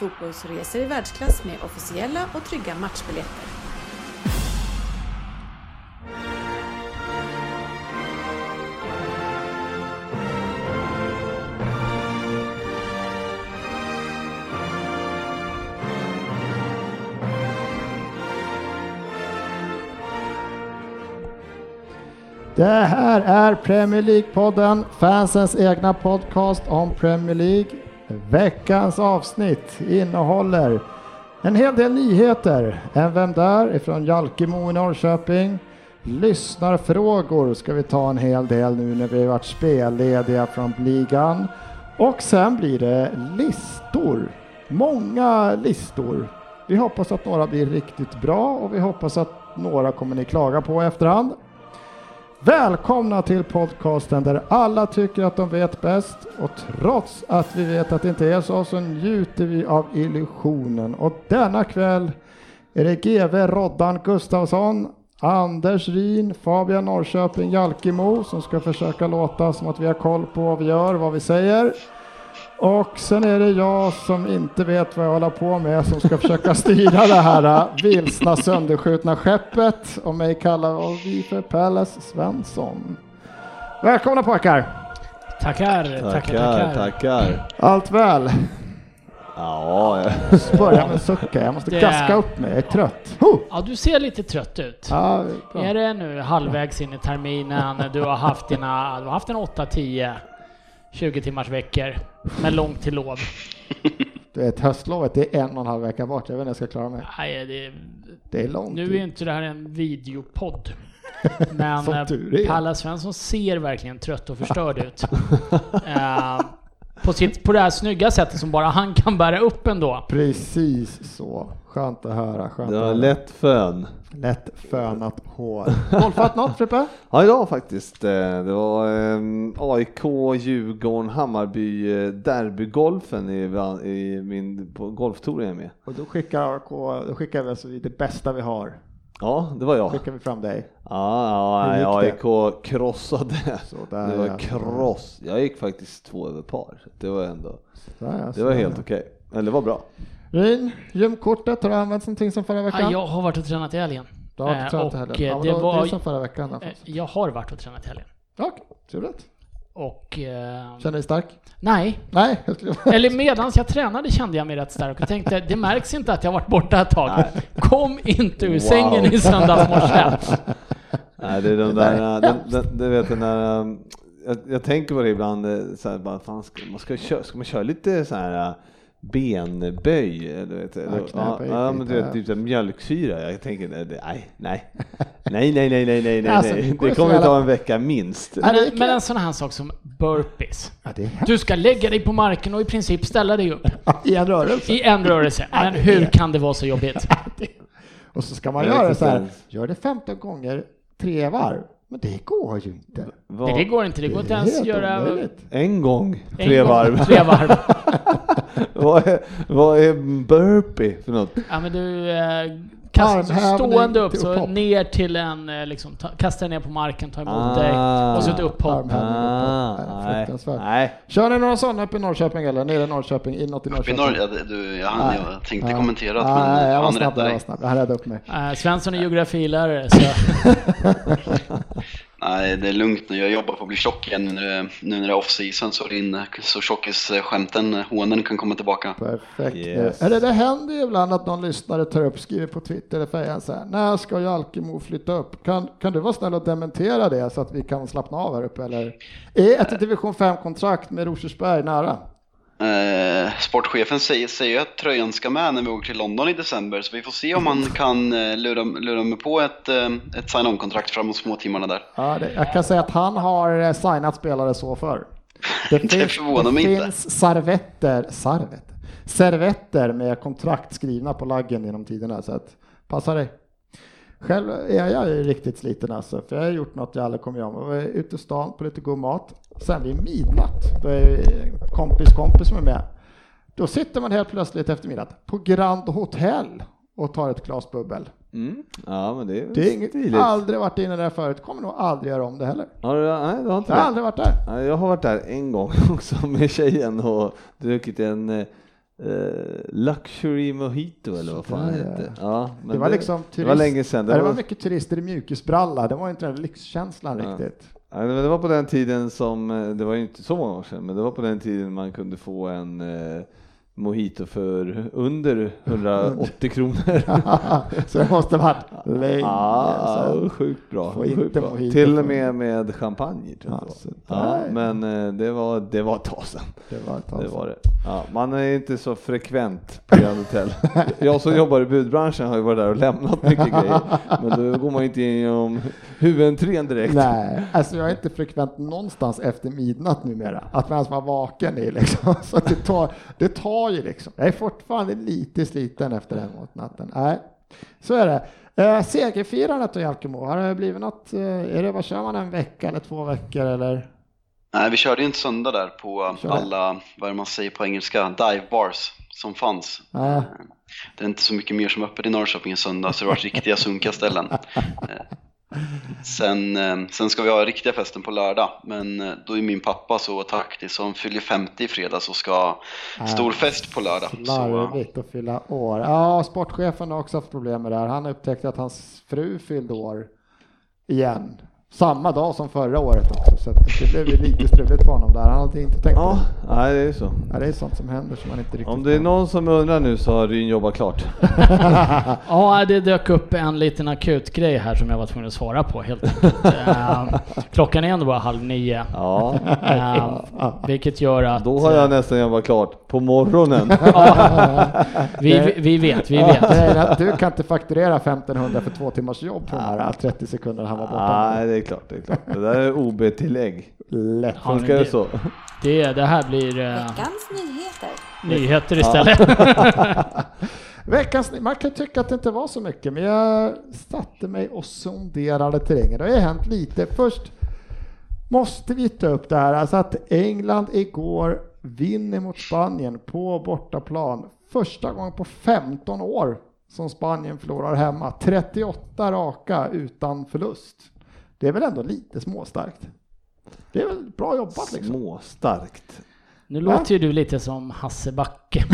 fotbollsresor i världsklass med officiella och trygga matchbiljetter. Det här är Premier League-podden, fansens egna podcast om Premier League. Veckans avsnitt innehåller en hel del nyheter. En Vem där? ifrån Jalkemo i Norrköping. Lyssnarfrågor ska vi ta en hel del nu när vi har varit spellediga från ligan. Och sen blir det listor. Många listor. Vi hoppas att några blir riktigt bra och vi hoppas att några kommer ni klaga på i efterhand. Välkomna till podcasten där alla tycker att de vet bäst och trots att vi vet att det inte är så så njuter vi av illusionen och denna kväll är det GV Roddan Gustafsson, Anders Rin, Fabian Norrköping Jalkemo som ska försöka låta som att vi har koll på vad vi gör, vad vi säger. Och sen är det jag som inte vet vad jag håller på med som ska försöka styra det här äh, vilsna sönderskjutna skeppet och mig kallar vi för Palace Svensson. Välkomna pojkar! Tackar, tackar, tackar. tackar. Allt väl? Ja, jag- Börja med sucka, jag måste Det- gaska upp mig, jag är trött. Ja, du ser lite trött ut. Ja. Är det nu halvvägs in i terminen, du har haft dina, du har haft en 8, 10, 20 timmars veckor med långt till lov. Du vet, höstlovet det är en och en halv vecka bort, jag vet inte hur jag ska klara mig. Nej, det, Det är långt. nu är inte det här en videopodd. Men Som eh, är. Palla Svensson ser verkligen trött och förstörd ut. Eh, på, sitt, på det här snygga sättet som bara han kan bära upp ändå. Precis så. Skönt att höra. Skönt var höra. lätt fön. Lätt fönat hår. Golfat något Frippe? Ja, idag faktiskt. eh, Det var ehm, AIK, Djurgården, Hammarby, eh, derbygolfen i, min på golftour jag är med. Och då skickar AIK, då skickar vi alltså det bästa vi har. Ja, det var jag. Skickar vi fram dig. Ja, ja AIK krossade. Sådär, Det var ja. kross. Jag gick faktiskt två över par. Det var ändå, Där, ja, det var sådär. helt okej. Eller det var bra. Rin, gymkortet, har du använt någonting som förra veckan? Ja, jag har varit och tränat i helgen. Du har inte Eh, tränat heller? eh, Ja, men det då- var- det är som förra veckan. Eh, Jag har varit och tränat i helgen. Okej, trevligt. Och... Eh, Känner dig stark? nej, Nej. Eller medans jag tränade kände jag mig rätt stark och tänkte det märks inte att jag varit borta ett tag. Kom inte ur Wow. sängen i söndags morse. Nej, det är de där, den, den, du vet den där, jag, jag tänker på det ibland, eh, så här, bara, fan, ska, man ska, köra, ska man köra lite så här benböj. Du vet, ja, knäböj, ja, men du vet, typ mjölksyra. Jag tänker nej, nej, nej, nej, nej, nej, nej, nej. nej. Alltså, det, kommer ta en vecka minst. Men, men en sån här sak som burpees. Ja, du ska lägga dig på marken och i princip ställa dig upp. I en rörelse? I en rörelse. Men hur kan det vara så jobbigt? och så ska man göra så här, gör det 15 gånger, tre varv. Men det går ju inte. Vad- Det, det går inte, det går inte ens helt göra omöjligt. En gång, en tre gång, varv. Tre varv. vad, är, vad är burpee för något? Ja men du, kasta, så Armhävning stående upp till så upphopp. ner till en, eh, liksom, ta, kasta ner på marken, ta emot Ah. dig och så ett upphopp. Ah, uppåt. nej, nej. Kör ni några sådana uppe i Norrköping eller? Nere i Norrköping, inåt i Uppe i Norrköping? norr, ja, det- du, jag, hann, Nej. jag tänkte Ja. kommentera Nej, men jag var han snabb, jag var snabb. Jag räddade upp mig. Eh, Svensson är geografilärare så Nej, det är lugnt nu. Jag jobbar på att bli tjock igen nu när det, nu när det är off-season så, din, så tjockisskämten, hånen kan komma tillbaka. Perfekt. Yes. Är det, det händer ju ibland att någon lyssnare tar upp, skriver på Twitter eller Fejan så här, när ska Jalkemo flytta upp? Kan, kan du vara snäll och dementera det så att vi kan slappna av här uppe eller? Är ett division 5-kontrakt med Rosersberg nära? Eh, sportchefen säger, säger att tröjan ska med när vi åker till London i december så vi får se om han kan eh, lura, lura mig på ett, eh, ett sign-on-kontrakt framåt småtimmarna där. Ja, det, jag kan säga att han har signat spelare så för. Det, Det förvånar det mig inte. finns servetter, servetter. servetter med kontrakt skrivna på laggen genom tiderna. Så att, passa dig. Själv är jag ju riktigt sliten alltså, för jag har gjort något jag aldrig kommer göra. Jag var ute i stan på lite god mat. Sen vid midnatt, då är det kompis kompis som är med. Då sitter man helt plötsligt efter midnatt på Grand Hotel och tar ett glas bubbel. Mm. Ja, men det är, Det är inget, stiligt. aldrig varit inne där förut, kommer nog aldrig göra om det heller. Har du, nej, du har inte Jag har det? aldrig varit där. Ja, Jag har varit där en gång också med tjejen och druckit en eh, luxury mojito eller vad fan det hette. Ja, Det var liksom det var länge sedan. Det, Det var, var, mycket turister i mjukisbralla, det var inte den lyxkänslan Ja. riktigt ja, det var på den tiden som, eh, det var ju inte så många år sedan, men det var på den tiden man kunde få en eh, mojito för under 180 kronor. så det måste varit länge Ja, sedan. sjukt bra. Sjukt bra. Till och med med champagne Alltså. Ja, men eh, det var, det var ett tag sedan. Det var ett Det var det. Ja, man är inte så frekvent på Grand Hotel. Jag som jobbar i budbranschen har ju varit där och lämnat mycket grejer. Men då går man inte igenom huvudentrén direkt. Nej, alltså jag är inte frekvent någonstans efter midnatt numera. Att man ens var vaken i liksom. Så det, tar, det tar ju liksom. Jag är fortfarande lite sliten efter den natten. Nej, så är det. Eh, segerfirandet då Jalkemo, har det blivit något? Eh, är det, vad kör man, en vecka eller två veckor eller? Nej, vi körde ju en söndag där på alla, vad är det man säger på engelska, dive bars som fanns. Ja. Eh, Det är inte så mycket mer som är öppet i Norrköping en söndag, så det varit riktiga sunkaställen. Sen, eh, sen ska vi ha riktiga festen på lördag, men eh, då är min pappa så taktisk så han fyller 50 i fredags och ska ha stor fest på lördag. Så, Larvigt att fylla år. Ja, sportchefen har också haft problem med det här. Han upptäckte att hans fru fyllde år igen. Samma dag som förra året också, så det blev ju lite struligt för honom där. Han hade inte tänkt på Ja, det. nej, det är så. Ja, det är sånt som händer som man inte riktigt Om det är någon som undrar nu så har Ryn jobbat klart. Ja, det dök upp en liten akut grej här som jag var tvungen att svara på helt enkelt. Eh, Klockan är ändå bara halv nio. Ja, Eh, vilket gör att... då har jag nästan jobbat klart på morgonen. Vi, vi vet, vi vet. Du kan inte fakturera 1500 för två timmars jobb på de här 30 sekunderna han var borta. Nej, det är klart, det är klart. Det där är OB-tillägg. Lätt. Ja, Funkar det det- så? Det, det här blir eh, Veckans nyheter. nyheter istället. Veckans, man kan tycka att det inte var så mycket, men jag satte mig och sonderade terrängen. Det har hänt lite. Först måste vi ta upp det här, alltså att England igår vinner mot Spanien på bortaplan. Första gången på 15 år som Spanien förlorar hemma. 38 raka utan förlust. Det är väl ändå lite småstarkt. Det är väl bra jobbat liksom. Småstarkt. Nu Va? låter ju du lite som Hasse Backe.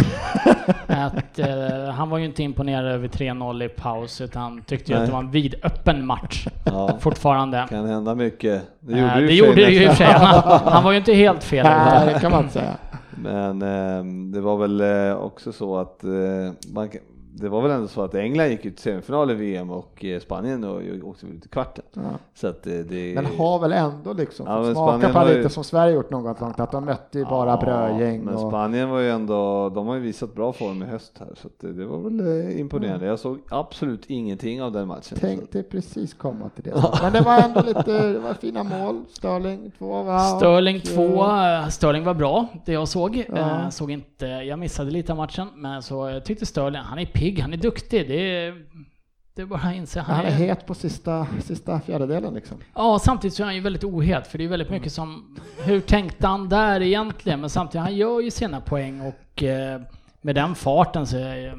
att, eh, han var ju inte imponerad över 3-0 i paus utan tyckte ju Nej. att det var en vidöppen match Ja, fortfarande. kan hända mycket. Det Eh, gjorde det det, gjorde det ju i och för sig. Han, han var ju inte helt fel. Nej, det kan man inte säga. Men ehm, det var väl eh, också så att eh, man, kan- det var väl ändå så att England gick ut till semifinal i VM och eh, Spanien och åkte ut i kvarten. Ja. Så att eh, det... Men har väl ändå liksom Ja, smaka på har ju- lite som Sverige gjort någon gång att de mötte ju bara Ja, brödgäng. Men Och, Spanien var ju ändå, de har ju visat bra form i höst här så att det, det var väl eh, imponerande. Jag såg absolut ingenting av den matchen. tänkte precis komma till det. Men det var ändå lite, det var fina mål. Sterling två va? Sterling Och, 2, Sterling var bra, det jag såg. Ja. Såg inte, jag missade lite av matchen, men så tyckte Sterling, han är pigg, han är duktig. Det är, det är bara att inse. Han är het på sista, sista fjärdedelen liksom. Ja, samtidigt så är han ju väldigt ohet, för det är väldigt mycket som, hur tänkte han där egentligen? Men samtidigt, han gör ju sina poäng och eh, med den farten så är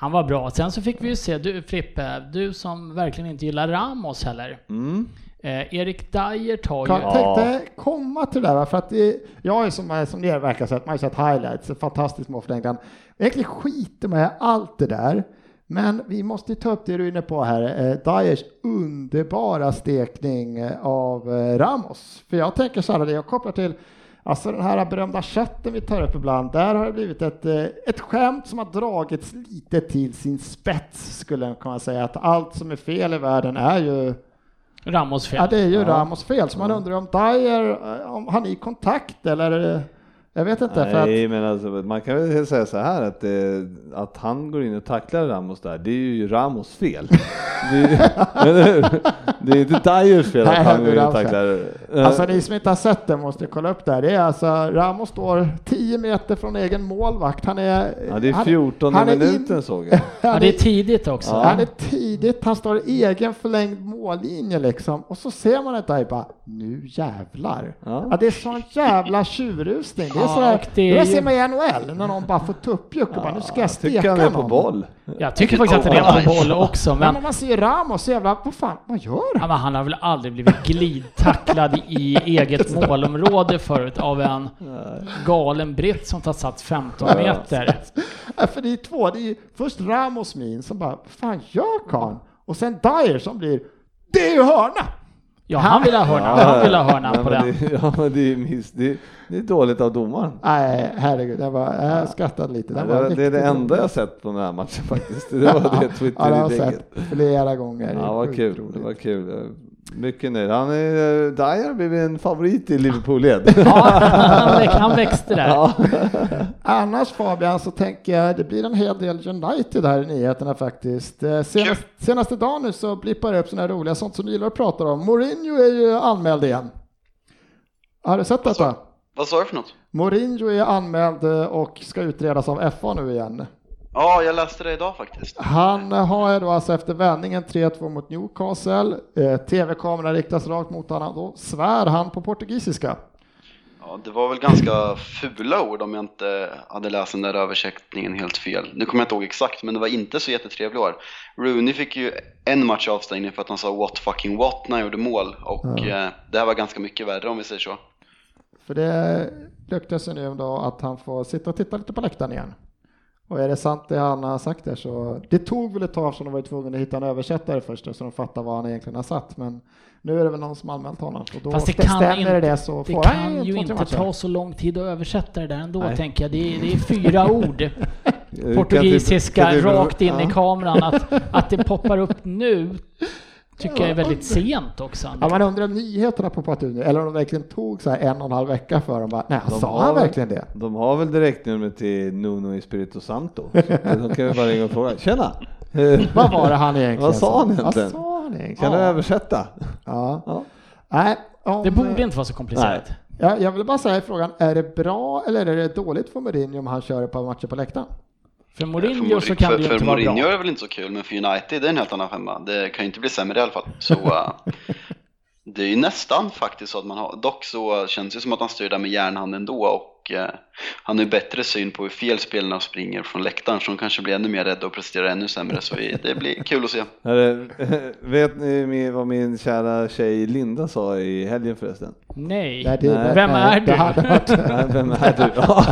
han var bra. Sen så fick vi ju se, du Frippe, du som verkligen inte gillar Ramos heller. Mm. Eh, Erik Dyer tar Jag ju... tänkte komma till det där, för att det, jag är som, som ni verkar sett, man har sett highlights, fantastiskt mål för England. Egentligen skiter med allt det där, men vi måste ta upp det du är inne på här, eh, Dyers underbara stekning eh, av eh, Ramos. För jag tänker så här, det jag kopplar till Alltså den här berömda chatten vi tar upp ibland, där har det blivit ett, eh, ett skämt som har dragits lite till sin spets skulle jag kunna säga. Att allt som är fel i världen är ju Ramos fel. Ja, det är ju Ja. Ramos fel, så man undrar om Dyer, eh, om han är i kontakt eller Jag vet inte, för att Nej, men alltså, man kan väl säga så här att, eh, att han går in och tacklar Ramos där, det är ju Ramos fel. Det är? Det är inte Dyers fel Nej, att han det är går in och tacklar. Alltså ni som inte har sett det måste kolla upp det här. Det är alltså Ramos står 10 meter från egen målvakt. Han är... ja, det är han- 14 han är in- minuten såg jag. Ja, Han det är, tidigt också. Ja. han är tidigt, han står i egen förlängd mållinje liksom. Och så ser man det där bara, nu jävlar. Ja. Ja, det är sån jävla tjurrusning. Det är Ja, sådär, det det är där ju- ser man i NHL, när någon bara får tuppjuck och bara, nu ska jag Jag tycker steka han är på boll. Jag tycker faktiskt att han är på boll också, Men, men man ser Ramos, så jävla, vad fan, vad gör Ja, han? men han har väl aldrig blivit glidtacklad i eget målområde förut av en galen britt som tar sats 15 meter. Ja, för det är två, det är först Ramos min som bara, vad fan gör karln? Och sen Dyer som blir, det är ju hörna! Ja, han vill ha hörna. Han vill ha hörna på den. Det, ja, men det är, miss, det, det är dåligt av domaren. Nej, herregud, jag, var, jag skrattade lite. Det, var det är det enda jag sett på den här matchen faktiskt. Det var det Ja, det har jag sett flera gånger. Ja, vad kul. Det var kul. Mycket nöjd. Han är, Dyer blivit en favorit i Liverpool-led. Ja, han, väx- han växte där. Ja. Annars Fabian så tänker jag det blir en hel del United här i nyheterna faktiskt. Eh, Senast, senaste dagen nu så blippar det upp sådana här roliga sånt som du gillar att prata om. Mourinho är ju anmäld igen. Har du sett detta? Vad sa du för något? Mourinho är anmäld eh, och ska utredas av FA nu igen. Ja, jag läste det idag faktiskt. Han har då alltså efter vändningen 3-2 mot Newcastle, eh, tv-kameran riktas rakt mot honom, då svär han på portugisiska. Ja, det var väl ganska fula ord om jag inte hade läst den där översättningen helt fel. Nu kommer jag inte ihåg exakt, men det var inte så jättetrevliga ord. Rooney fick ju en match avstängning för att han sa what fucking what när han gjorde mål och eh, det här var ganska mycket värre om vi säger så. För det ryktas ju nu om då att han får sitta och titta lite på läktaren igen. Och är det sant det han har sagt där så, det tog väl ett tag som de var tvungna att hitta en översättare först så de fattar vad han egentligen har satt. Men nu är det väl någon som anmält honom. Och då Fast det kan stämmer inte- det så Det får han kan ju två, tre inte matcher. ta så lång tid att översätta det där ändå, Nej. tänker jag. Det är, det är fyra ord. Kan Portugisiska du- kan du- rakt in i kameran. Att, att det poppar upp nu tycker jag är väldigt sent också. Ja, man undrar om nyheterna på nu, eller om de verkligen tog så här en och en halv vecka för dem. Bara, Nej, De sa han verkligen det? De har väl direktnummer till Nuno Espirito Santo. Så De kan ju bara ringa och fråga. Tjena! Vad var det han egentligen Vad sa han Vad egentligen? sa han egentligen? Kan du översätta? Ja. Ja. Nej, om, Det borde inte vara så komplicerat. Ja, jag vill bara säga i frågan, är det bra eller är det dåligt för Mourinho om han kör ett par matcher på läktaren? För För, Mourinho så kan för, det ju för inte vara Mourinho bra. är det väl inte så kul, men för United är det en helt annan femma. Det kan ju inte bli sämre i alla fall. Så eh, det är ju nästan faktiskt så att man har, dock så känns det som att han styr där med järnhand ändå och eh, han har ju bättre syn på hur fel spelarna springer från läktaren så de kanske blir ännu mer rädda och presterar ännu sämre så vi, det blir kul att se. Vet ni vad min kära tjej Linda sa i helgen förresten? Nej. Nej, det- Nej. Vem är du? Nej, Vem är du? Ja.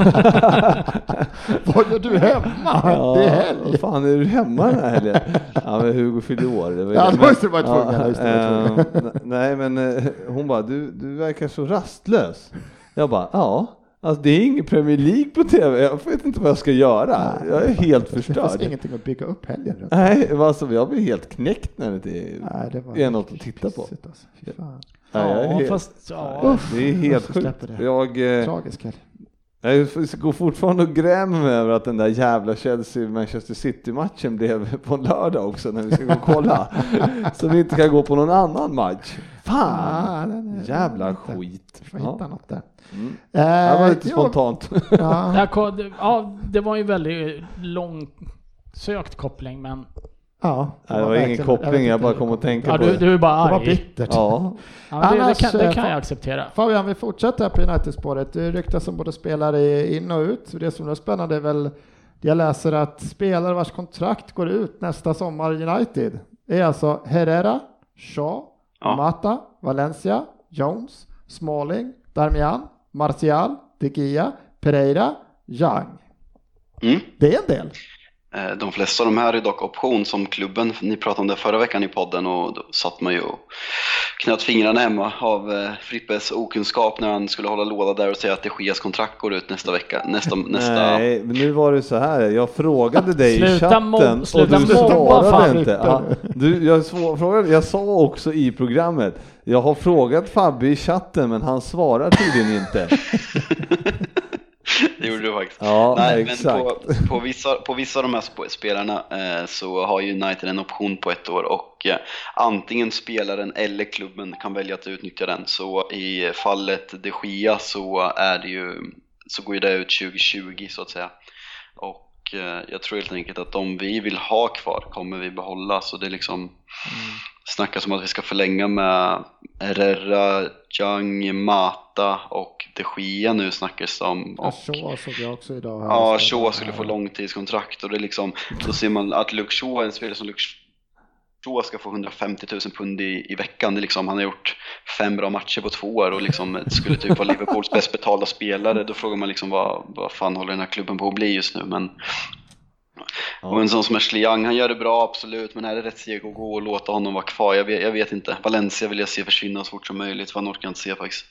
vad gör du hemma? Det är helg. Vad fan, är du hemma den här helgen? Ja, men Hugo fyllde år. Det var Ja, då måste du vara tvungen, Ja, nej, men eh, hon bara, du, du verkar så rastlös. Jag bara, ja. Alltså det är ingen Premier League på TV, jag vet inte vad jag ska göra. Jag är helt Det fanns förstörd. ingenting att bygga upp helgen runt. Nej, alltså jag blir helt knäckt när det inte Nej, det var är något att titta på. alltså. Fy fan. Nej, är Ja, helt, fast ja. det är helt Uff, sjukt. det. Jag, eh, Tragisk helg. Jag går fortfarande och grämer mig över att den där jävla Chelsea-Manchester City-matchen blev på en lördag också när vi ska gå och kolla. Så vi inte kan gå på någon annan match. Ah, Fan! är- Jävla den är inte- skit. Får hitta Ja. något där. Mm. Eh, Det var lite ja, spontant. Ja, Ja, det var ju en väldigt långsökt koppling, men ja, Nej, det var verkligen- ingen jag koppling, jag inte bara kom det att tänka ja, på du, det. du är bara Det var arg. bittert. Ja, Ja, men det, det, Annars, kan, det eh, kan fa- jag acceptera. Fabian, vi fortsätter här på United-spåret. Det ryktas om både spelare in och ut. Det som är spännande är väl, jag läser att spelare vars kontrakt går ut nästa sommar i United är alltså Herrera, Shaw, Ja. Mata, Valencia, Jones, Smalling, Darmian, Martial, De Gia, Pereira, Young. Mm. Det är en del. Eh, De flesta av de här är dock option som klubben, ni pratade om det förra veckan i podden och då satt man ju och knöt fingrarna hemma av eh, Frippes okunskap när han skulle hålla låda där och säga att det Geas kontrakt går ut nästa vecka, nästa, nästa Nej, men nu var det så här. Jag frågade dig i chatten och du svarade fan. inte. Ja, du, jag, frågade, jag sa också i programmet, jag har frågat Fabbe i chatten men han svarar tydligen inte. det gjorde du faktiskt. Ja, Nej, exakt. Men på, på, vissa, på vissa av de här sp- spelarna eh, så har United en option på ett år och eh, antingen spelaren eller klubben kan välja att utnyttja den. Så i fallet de Gia så, är det ju, så går ju det ut 2020 så att säga. Och eh, jag tror helt enkelt att de vi vill ha kvar kommer vi behålla. Så det är liksom snackas om att vi ska förlänga med Herrera, Young, Mata och de Gia nu snackas det om. Ja, Och, så såg jag också idag. här. Ja, Shaw skulle få långtidskontrakt och det är liksom, då ser man att Luke Shaw, en spelare som Luke Shaw ska få 150 000 pund i, i veckan. Det är liksom, han har gjort fem bra matcher på två år och liksom skulle typ vara Liverpools bäst betalda spelare. Då frågar man liksom vad, vad fan håller den här klubben på att bli just nu? Men, Ja. och en sån som Ashley Young, han gör det bra absolut, men är det rätt steg att gå och låta honom vara kvar? Jag vet, jag vet inte. Valencia vill jag se försvinna så fort som möjligt, för han orkar inte se faktiskt.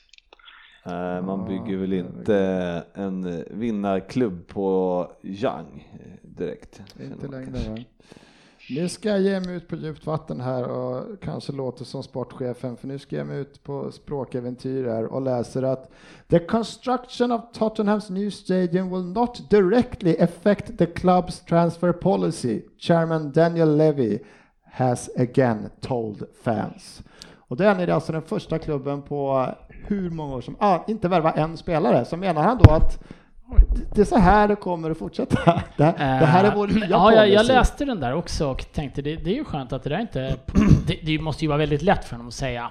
Nej, man bygger väl inte en vinnarklubb på Young eh, direkt. Inte längre va? Nu ska jag ge mig ut på djupt vatten här och kanske låter som sportchefen för nu ska jag mig ut på språkäventyr här och läser att The construction of Tottenham's new stadium will not directly affect the club's transfer policy, chairman Daniel Levy has again told fans. Och den är alltså den första klubben på hur många år som ah, inte värva en spelare. Så menar han då att det är så här det kommer att fortsätta. Det, det här är vår nya Eh, Ja, jag, jag läste den där också och tänkte det, det är ju skönt att det där inte... Det, det måste ju vara väldigt lätt för honom att säga.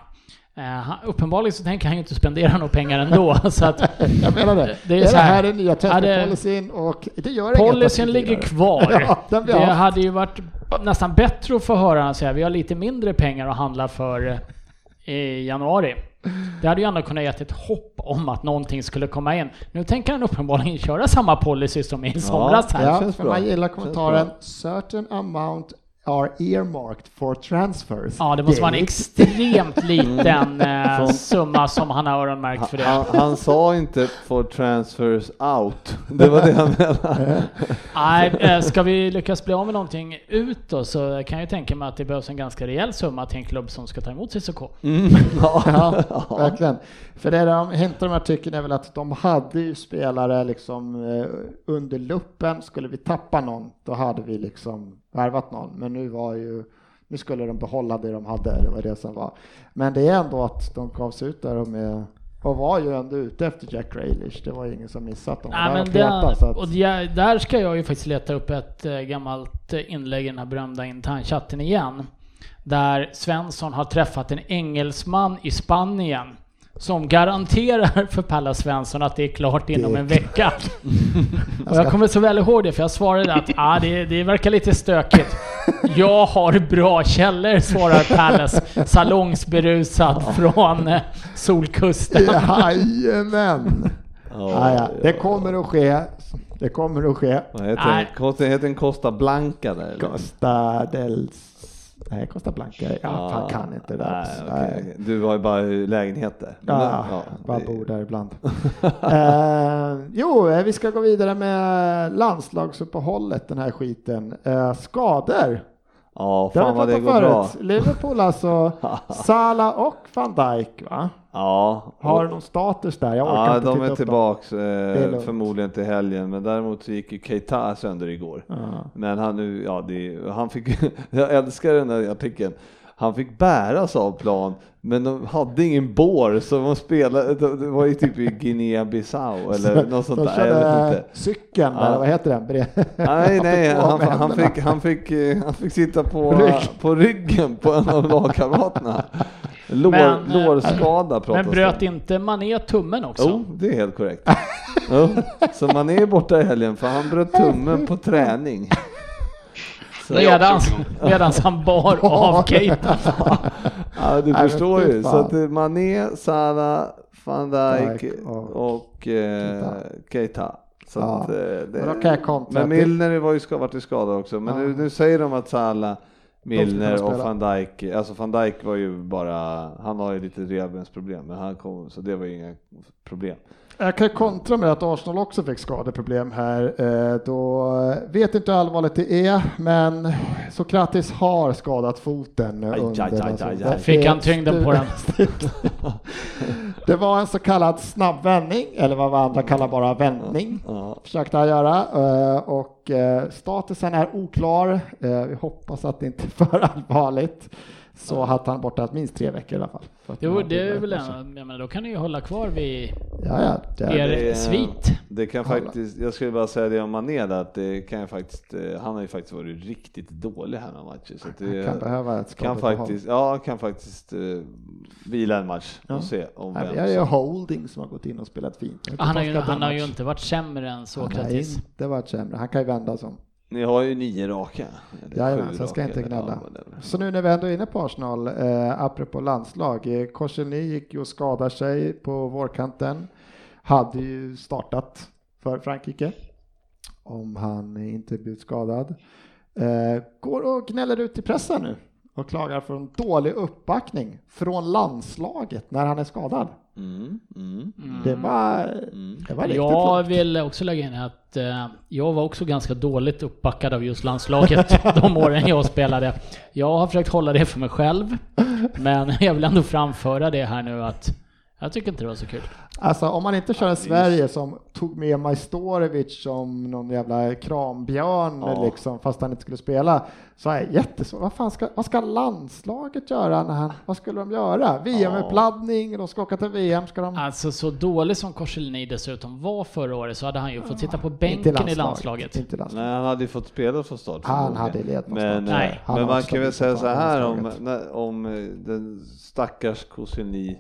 Eh, han, uppenbarligen så tänker han ju inte spendera några pengar ändå. så att Jag menar det. Det är Det, är det här. är nya Ja, det- policyn och det gör policyn ligger kvar. Ja, det haft. hade ju varit nästan bättre att få höra honom säga vi har lite mindre pengar att handla för eh, i januari. Det hade ju ändå kunnat gett ett hopp om att någonting skulle komma in. Nu tänker han uppenbarligen köra samma policy som i somras här. Ja, känns för bra. man gillar kommentaren certain amount are earmarked for transfers. Ja, det måste vara en extremt liten eh, Från- summa som han har öronmärkt för det. Han, han sa inte for transfers out. Det var det han menade. Nej, eh, ska vi lyckas bli av med någonting ut då så kan jag ju tänka mig att det behövs en ganska rejäl summa till en klubb som ska ta emot Cissoko. Mm. Ja, verkligen. För det de hintar de artikeln är väl att de hade ju spelare liksom eh, under luppen. Skulle vi tappa någon, då hade vi liksom värvat någon. Men nu var ju nu skulle de behålla det de hade, det var det som var. Men det är ändå att de gav sig ut där och, med, och var ju ändå ute efter Jack Grealish. Det var ju ingen som missat dem. Nej, Där men peta, det, att- och det, där ska jag ju faktiskt leta upp ett eh, gammalt inlägg i den här berömda internchatten igen. Där Svensson har träffat en engelsman i Spanien som garanterar för Palla Svensson att det är klart inom Det- en vecka. och jag kommer så väl ihåg det för jag svarade att ah, det, det verkar lite stökigt. Jag har bra källor, svarar Pallas salongsberusad från eh, Solkusten. Jajamän! Ja, ja. Det kommer att ske. Det kommer att ske. Vad heter den? Costa, heter den Costa Blanca där? eller? Costa del... Nej, Costa Blanca. Ja, fan kan inte det där. Nej, okej. Du har ju bara lägenheter. Men Ja, den- bara det- bor där ibland. eh, jo, eh, vi ska gå vidare med landslagsuppehållet, den här skiten. Eh, skador. Ja, fan vad det går bra. förut. Liverpool alltså, Salah och van Dijk va? Ja. Har och- någon status där? Jag orkar Ja, inte de är tillbaks eh, förmodligen till helgen, men däremot så gick ju Keita sönder igår. Ja. Men han nu, ja det, han fick, jag älskar den här artikeln. Han fick bäras av plan, men de hade ingen bår så de spelade, det var ju typ i Guinea-Bissau eller något sånt De där, jag vet körde inte. cykeln där, Ja. vad heter den? Nej, nej, han, han, händerna. fick, han, fick, eh, han fick sitta på, Rygg. på ryggen på en av lagkamraterna. Lår, Men, eh, lårskada pratas Men bröt det om. inte Mané tummen också? Jo, det är helt korrekt. jo, så man är borta i helgen för han bröt tummen på träning. Medans, också gjort medans han bar av Keita. ja, du förstår ju. Så att är Mané, Salah, van Dijk och eh, Keita. Så Ja, att, eh, det, men men Milner var ju varit ju skadad också. Men Ja. nu, nu säger de att Salah, Milner och van Dijk, alltså van Dijk var ju bara, han har ju lite revbensproblem, men han kom, så det var ju inga problem. Jag kan kontra med att Arsenal också fick skadeproblem här. Eh, då vet inte hur allvarligt det är, men Sokratis har skadat foten Aj, under aj, aj, aj, aj. det Fick han tyngden på den? Det var en så kallad snabb vändning, eller vad andra kallar bara vändning. Försökte han göra eh, och eh, statusen är oklar. Vi hoppas att det inte är för allvarligt. Så att han borta minst tre veckor i alla fall. Jo, det är väl en, jag menar, då kan ni ju hålla kvar vid Ja, ja. Det er är, det är- svit. Det kan faktiskt, jag skulle bara säga det om Mané där, att det kan ju faktiskt, eh, han har ju faktiskt varit riktigt dålig här några matcher. Så det han kan behöva ett kan faktiskt, ja, kan faktiskt uh, vila en match och Ja. se om Nej, vem ju som- Holding som har gått in och spelat fint. Jag Han har, ju, han har ju inte varit sämre än Han har Sokratis. inte varit sämre. Han kan ju vända som. Ni har ju nio raka. jag ska inte gnälla. Så nu när vi ändå är inne på Arsenal, eh, apropå landslag. Eh, Korselny gick ju och skadade sig på vårkanten. Hade ju startat för Frankrike om han inte blivit skadad. Eh, går och gnäller ut i pressen nu och klagar för en dålig uppbackning från landslaget när han är skadad. Mm, mm, Det var, mm. det var riktigt Jag lågt. vill också lägga in att eh, jag var också ganska dåligt uppbackad av just landslaget de åren jag spelade. Jag har försökt hålla det för mig själv, men jag vill ändå framföra det här nu att jag tycker inte det var så kul. Alltså om man inte kör en Sverige som tog med Majstorovic som någon jävla krambjörn Ja. liksom, fast han inte skulle spela, så är jättesvårt. Vad, fan ska, vad ska landslaget göra? När han, vad skulle de göra? VM-uppladdning, de ska åka till VM, ska de... Alltså så dålig som Korselny dessutom var förra året så hade han ju fått sitta på Inte bänken i landslaget. Inte landslaget. Nej, han hade ju fått spela från start. Han hade ledning Men, eh, Nej. Han men man kan väl säga så här om, landslaget. om eh, den stackars Koscielny.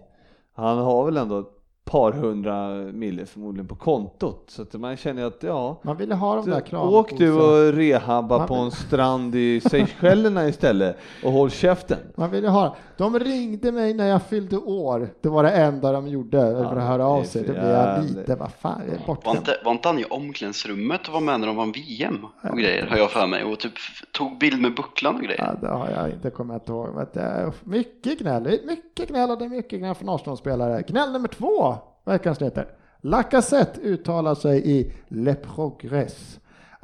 Han har väl ändå ett par hundra mille förmodligen på kontot. Så att man känner att ja, Man ville ha de där kraven. åk du och rehabba Man på en strand i Seychellerna istället och håll käften. Man ville ha De ringde mig när jag fyllde år. Det var det enda de gjorde för att höra av sig. Då blev jag lite, vad fan, jag är Var inte, var inte han i omklädningsrummet och var med när de vann VM och grejer, har jag för mig. Och typ tog bild med bucklan och grejer. Ja, det har jag inte kommit ihåg. Men det är mycket gnäll. Det är mycket gnäll och det är mycket gnäll från Arsenal-spelare. Gnäll nummer två, veckans nyheter. Lacazette uttalar sig i Le Progress.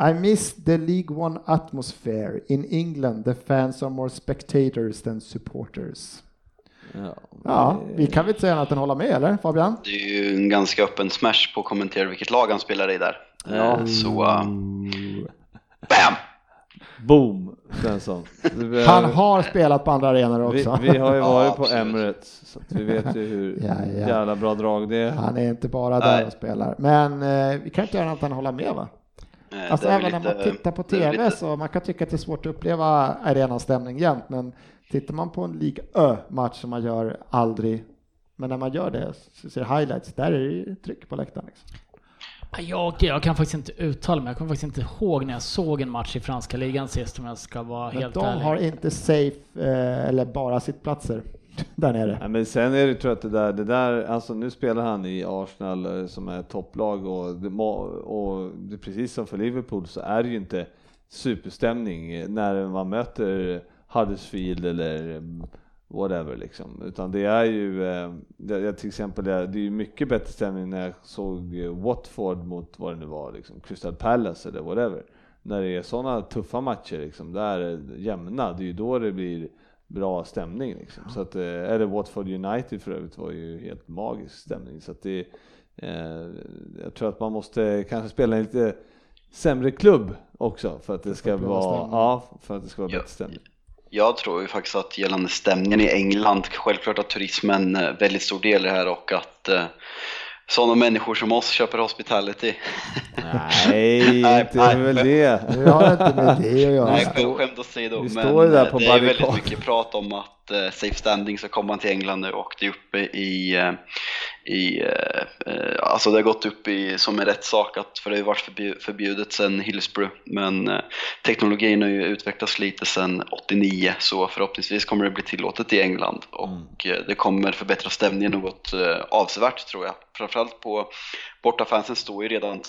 I miss the League One atmosphere. In England the fans are more spectators than supporters. Ja, Ja, det- vi kan väl inte säga annat än hålla med, eller Fabian? Det är ju en ganska öppen smash på att kommentera vilket lag han spelar i där. Ja. Så, uh, bam! Boom, Svensson. Du Han behöver- har spelat på andra arenor vi, också. vi har ju Ja, varit på absolut. Emirates, så att vi vet ju hur Ja, ja. jävla bra drag det är. Han är inte bara där Nej. och spelar. Men eh, vi kan inte göra annat än hålla med va? Eh, Alltså även när man lite- tittar på TV lite- så man kan tycka att det är svårt att uppleva arenastämning jämt. Men tittar man på en Liga Ö-match som man gör aldrig. Men när man gör det, så ser highlights, där är det tryck på läktaren. Liksom. Jag, jag kan faktiskt inte uttala mig, jag kommer faktiskt inte ihåg när jag såg en match i franska ligan sist om jag ska vara Men helt de ärlig. har inte safe eh, eller bara sittplatser där nere. Nej, men sen är det tror jag att det där, det där, alltså nu spelar han i Arsenal eh, som är topplag och, det, och det, precis som för Liverpool så är det ju inte superstämning när man möter Huddersfield eller eh, whatever liksom, utan det är ju, eh, det, jag till exempel, det är, det är ju mycket bättre stämning när jag såg eh, Watford mot vad det nu var, liksom, Crystal Palace eller whatever. När det är sådana tuffa matcher liksom, där är det jämna, det är ju då det blir bra stämning liksom. Så att, eh, eller Watford United för övrigt var ju helt magisk stämning. Så att det, eh, jag tror att man måste kanske spela en lite sämre klubb också för att det ska vara, ja, för att det ska vara Ja. bättre stämning. Jag tror ju faktiskt att gällande stämningen i England, självklart att turismen är väldigt stor del i det här och att eh, sådana människor som oss köper hospitality. Nej, Nej, inte nej. väl det. Det har inte med det att göra. Nej, skämt, åsido, vi men står ju där eh, på det är väldigt mycket prat om att eh, Safe Standing ska komma till England nu och det är uppe i, eh, i eh, eh, alltså det har gått upp i, som en rättssak att, för det har ju varit förbju- förbjudet sedan Hillsborough, men eh, teknologin har ju utvecklats lite sedan 89 så förhoppningsvis kommer det bli tillåtet i England och eh, det kommer förbättra stämningen något avsevärt tror jag. Framförallt på bortafansen står ju redan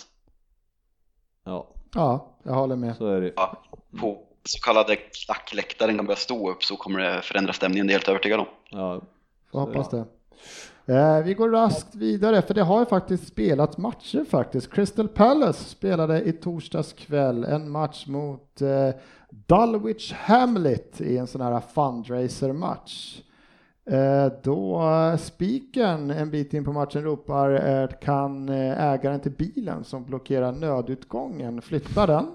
Ja, Ja, jag håller med. så är det. ja, på så kallade klackläktaren kan börja stå upp så kommer det förändra stämningen, det är jag helt övertygad om. Ja, Får hoppas det. Eh, vi går raskt vidare, för det har ju faktiskt spelat matcher faktiskt. Crystal Palace spelade i torsdags kväll en match mot eh, Dulwich Hamlet i en sån här fundraiser-match. Eh, då spiken en bit in på matchen ropar eh, kan eh, ägaren till bilen som blockerar nödutgången flytta den?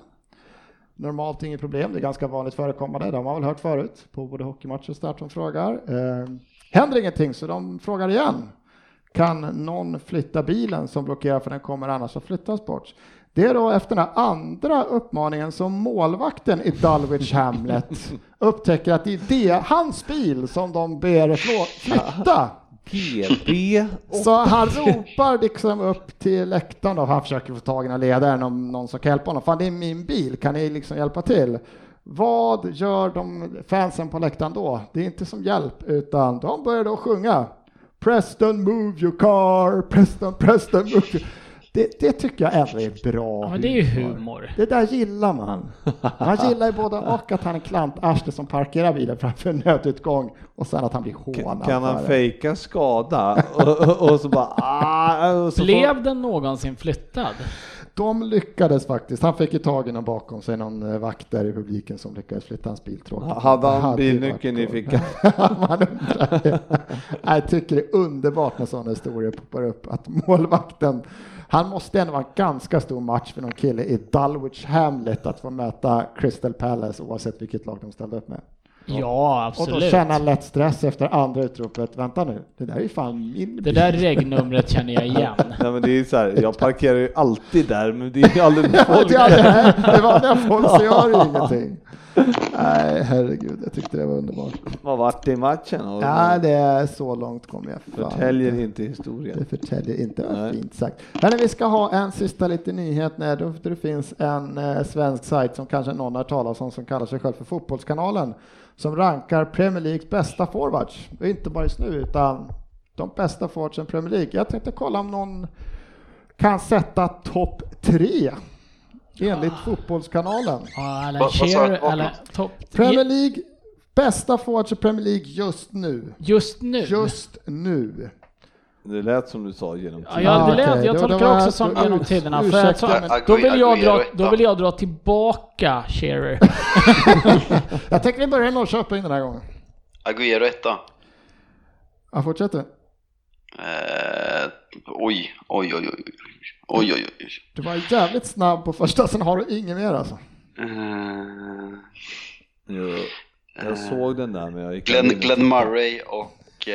Normalt inget problem, det är ganska vanligt förekommande, det har man väl hört förut på både hockeymatcher och start som frågar. Eh, händer ingenting så de frågar igen. Kan någon flytta bilen som blockerar för den kommer annars att flyttas bort? Det är då efter den här andra uppmaningen som målvakten i Dulwich Hamlet upptäcker att det är det, hans bil som de ber flytta. GB. Så han ropar liksom upp till läktaren då, han försöker få tag i ledaren om någon som kan hjälpa honom. Fan det är min bil, kan ni liksom hjälpa till? Vad gör de fansen på läktaren då? Det är inte som hjälp utan de börjar då sjunga Preston move your car, Preston, Preston move your... Det, det, tycker jag ändå är bra ja, men det är ju humor. Det där gillar man. Man gillar ju både och att han är klantarsle som parkerar bilen framför en nödutgång och sen att han blir hånad. Kan man fejka skada och, och, och, så bara... Ah, och så Blev får... den någonsin flyttad? De lyckades faktiskt. Han fick ju tag i någon bakom sig, någon eh, vakt där i publiken som lyckades flytta hans bil. Tråkigt. Hade han bilnyckeln i fickan? Man undrar. Jag tycker det är underbart när sådana historier poppar upp. Att målvakten han måste ändå vara en ganska stor match för någon kille i Dulwich Hamlet att få möta Crystal Palace oavsett vilket lag de ställde upp med. Ja, absolut. Och då känner han lätt stress efter andra utropet. Vänta nu, det där är ju fan min. Det där regnumret känner jag igen. Nej, men det är så här, jag parkerar ju alltid där, men det är ju aldrig folk. det är aldrig det vanliga folk så gör det ingenting. Nej, herregud, jag tyckte det var underbart. Vad vart det i matchen? Ja, det är så långt kommer jag. Förtäljer inte. historien. Det förtäljer inte, vad fint sagt. Men vi ska ha en sista liten nyhet när det, det finns en eh, svensk sajt som kanske någon har talat om som kallar sig själv för Fotbollskanalen som rankar Premier Leagues bästa forwards. Och inte bara just nu utan de bästa forwardsen i Premier League. Jag tänkte kolla om någon kan sätta topp tre enligt ah. Fotbollskanalen. Ja, Alan Shearer, eller topp... Premier League, bästa forwards i Premier League just nu. Just nu? Just nu. Det lät som du sa genom tiden. Ja, det lät, jag tolkar också som genom tiderna. För så, då, vill jag dra, då vill jag dra tillbaka Shearer. jag tänker vi börjar i Norrköping den här gången. Agüero etta. Ja, fortsätter. Eh, oj, oj, oj, oj. Oj, oj, oj. Du var jävligt snabb på första, sen har du inget mer alltså. Jo, jag uh, såg den där men jag gick Glenn, Glenn Murray och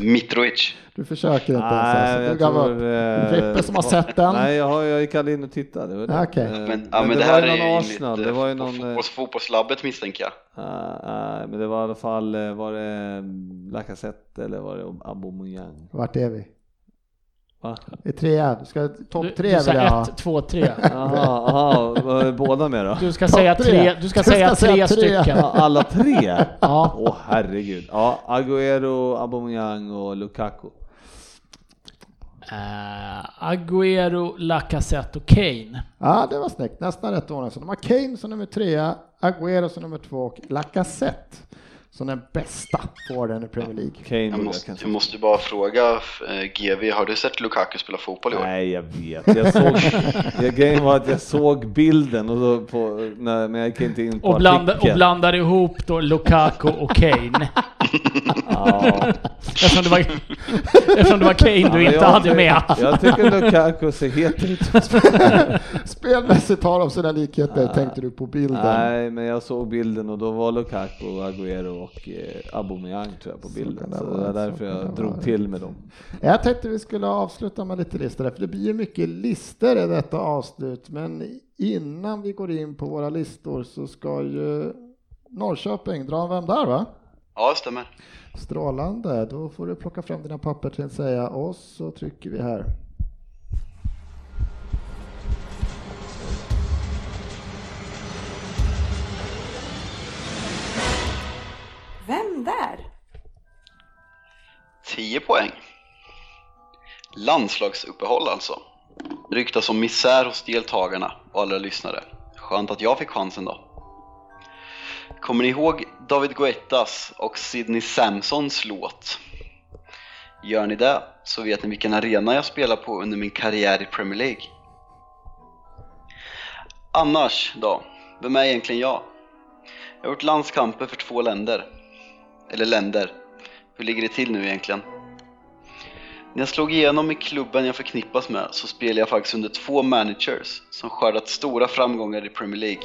Mitrovic. Du försöker inte ens alltså. Du gav upp. Vippe som har sett den. Nej, jag, har, jag gick aldrig in och tittade. Det det. Okay. Men, men, ja, men, det, det här är ju Arsenal. Det var ju någon fotbolls, fotbollslabbet misstänker jag. Nej, men det var i alla fall, var det Lacazette eller var det Aubameyang? Vart är vi? Va? I trea, du ska topp tre Du sa ett, två, tre. Jaha, båda med då? Du ska säga tre, du ska, du säga, ska tre, säga tre stycken. Alla tre? ja. Åh oh, herregud. Ja, Agüero, Aubameyang och Lukaku. Uh, Agüero, Lacazette och Kane. Ja, det var snyggt. Nästan rätt ordning. Så de har Kane som nummer tre, Agüero som nummer två och Lacazette som den bästa forwarden i Premier League. Kane jag, måste, jag måste bara fråga eh, GV, har du sett Lukaku spela fotboll i år? Nej, jag vet. Jag såg, grejen var att jag såg bilden och då på, när, men jag gick inte in på och, blanda, och blandade ihop då Lukaku och Kane. ja. eftersom, det var, eftersom det var Kane ja, du inte jag, hade med. Jag tycker Lukaku ser het ut. Spelmässigt har de sina likheter, ja. tänkte du på bilden? Nej, men jag såg bilden och då var Lukaku och Agüero och eh, Aubameyang tror jag på bilden. Så, så det var därför jag drog vara. till med dem. Jag tänkte vi skulle avsluta med lite listor, för det blir ju mycket listor i detta avslut, men innan vi går in på våra listor så ska ju Norrköping dra en Vem där va? Ja, det stämmer. Strålande, då får du plocka fram dina papper till att säga och så trycker vi här. 10 poäng. Landslagsuppehåll alltså. Ryktas om misär hos deltagarna och alla lyssnare. Skönt att jag fick chansen då. Kommer ni ihåg David Guettas och Sidney Samsons låt? Gör ni det så vet ni vilken arena jag spelar på under min karriär i Premier League. Annars då? Vem är egentligen jag? Jag har gjort landskamper för två länder. Eller länder. Hur ligger det till nu egentligen? När jag slog igenom i klubben jag förknippas med så spelade jag faktiskt under två managers som skördat stora framgångar i Premier League.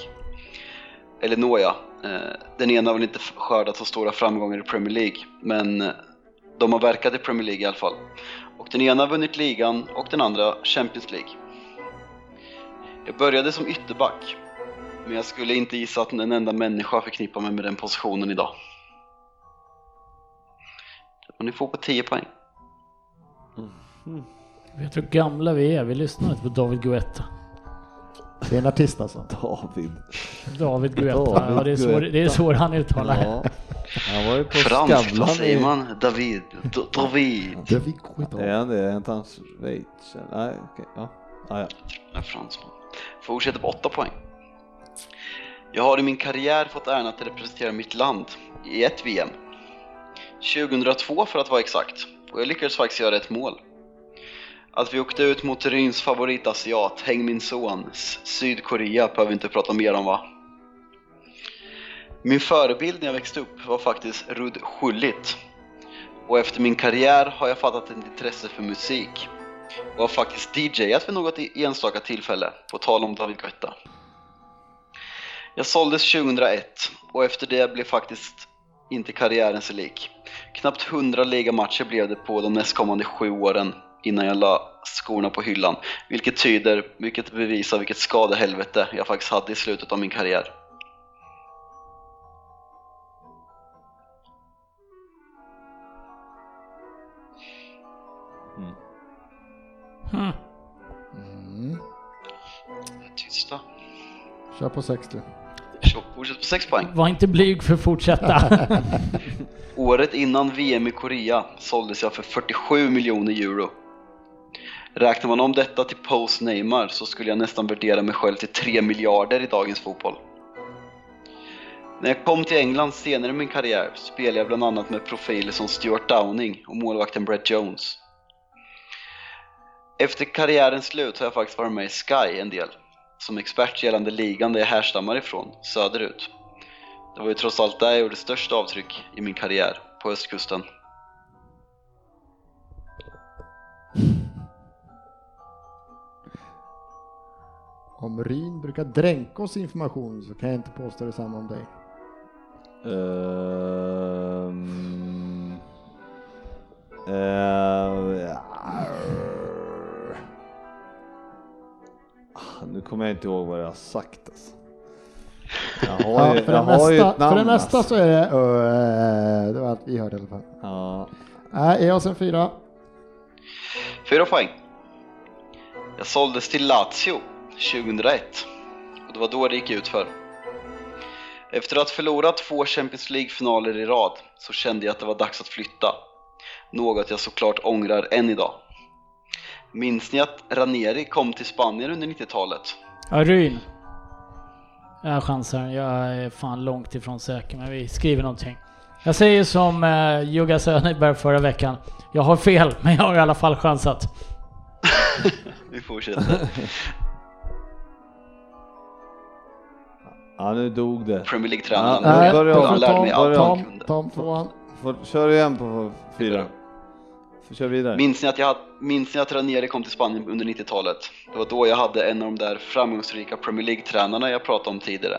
Eller nåja, eh, den ena har väl inte skördat så stora framgångar i Premier League, men eh, de har verkat i Premier League i alla fall. Och den ena har vunnit ligan och den andra Champions League. Jag började som ytterback, men jag skulle inte gissa att en enda människa förknippar mig med den positionen idag. Och ni får på 10 poäng. Vet du hur gamla vi är? Vi lyssnar inte på David Guetta. Det är en artist alltså. David. David Guetta, David ja, det, är så, det är så han uttalar Ja. Han var ju på Fransk, Skavlan säger man? David? D- David? David Guetta. Är han det? Är inte han Schweiz? Nej, okej. Ja. Ah, ja. Fransman. Fortsätter på 8 poäng. Jag har i min karriär fått äran att representera mitt land i ett VM. 2002 för att vara exakt. Och jag lyckades faktiskt göra ett mål. Att vi åkte ut mot Ryns favoritasiat, Häng min son, Sydkorea behöver vi inte prata mer om va? Min förebild när jag växte upp var faktiskt Rud Schullit. Och efter min karriär har jag fattat ett intresse för musik och har faktiskt DJat vid något enstaka tillfälle, på tal om David Guetta. Jag såldes 2001 och efter det blev faktiskt inte karriären sig lik. Knappt 100 ligamatcher blev det på de nästkommande sju åren innan jag la skorna på hyllan, vilket tyder, vilket bevisar vilket skadehelvete jag faktiskt hade i slutet av min karriär. Hmm. Mm. Tysta. Kör på 60. Kör, Fortsätt på 6 poäng. Var inte blyg för att fortsätta. Året innan VM i Korea såldes jag för 47 miljoner euro. Räknar man om detta till post Neymar så skulle jag nästan värdera mig själv till 3 miljarder i dagens fotboll. När jag kom till England senare i min karriär spelade jag bland annat med profiler som Stuart Downing och målvakten Brett Jones. Efter karriärens slut har jag faktiskt varit med i Sky en del, som expert gällande ligan där jag härstammar ifrån, söderut. Det var ju trots allt där jag gjorde störst avtryck i min karriär, på östkusten. Om Ryn brukar dränka oss information så kan jag inte påstå detsamma om dig. Ehm, ehm, ja. Nu kommer jag inte ihåg vad jag har sagt alltså. Jag har Ja, ju, för, jag det har ju mesta, ett namn. för det mesta alltså. så är det uh, det var allt vi hörde i alla fall. Ja. Nej, ge oss en fyra. Fyra poäng. Jag såldes till Lazio 2001 och det var då det gick ut för. Efter att ha förlorat två Champions League-finaler i rad så kände jag att det var dags att flytta. Något jag såklart ångrar än idag. Minns ni att Ranieri kom till Spanien under 90-talet? Ja, Ryn. Jag chansar. Jag är fan långt ifrån säker, men vi skriver någonting. Jag säger som eh, Jugga Söderberg förra veckan. Jag har fel, men jag har i alla fall chansat. Vi fortsätter. ja, nu dog det. Premier League-tränaren. Ja, Nej, börja då om. Tom, allt han Tom, kunde. Tom tvåan. Får, kör igen på fyra. Får kör vidare. Minns ni, att jag minns ni att Ranieri kom till Spanien under 90-talet? Det var då jag hade en av de där framgångsrika Premier League-tränarna jag pratade om tidigare.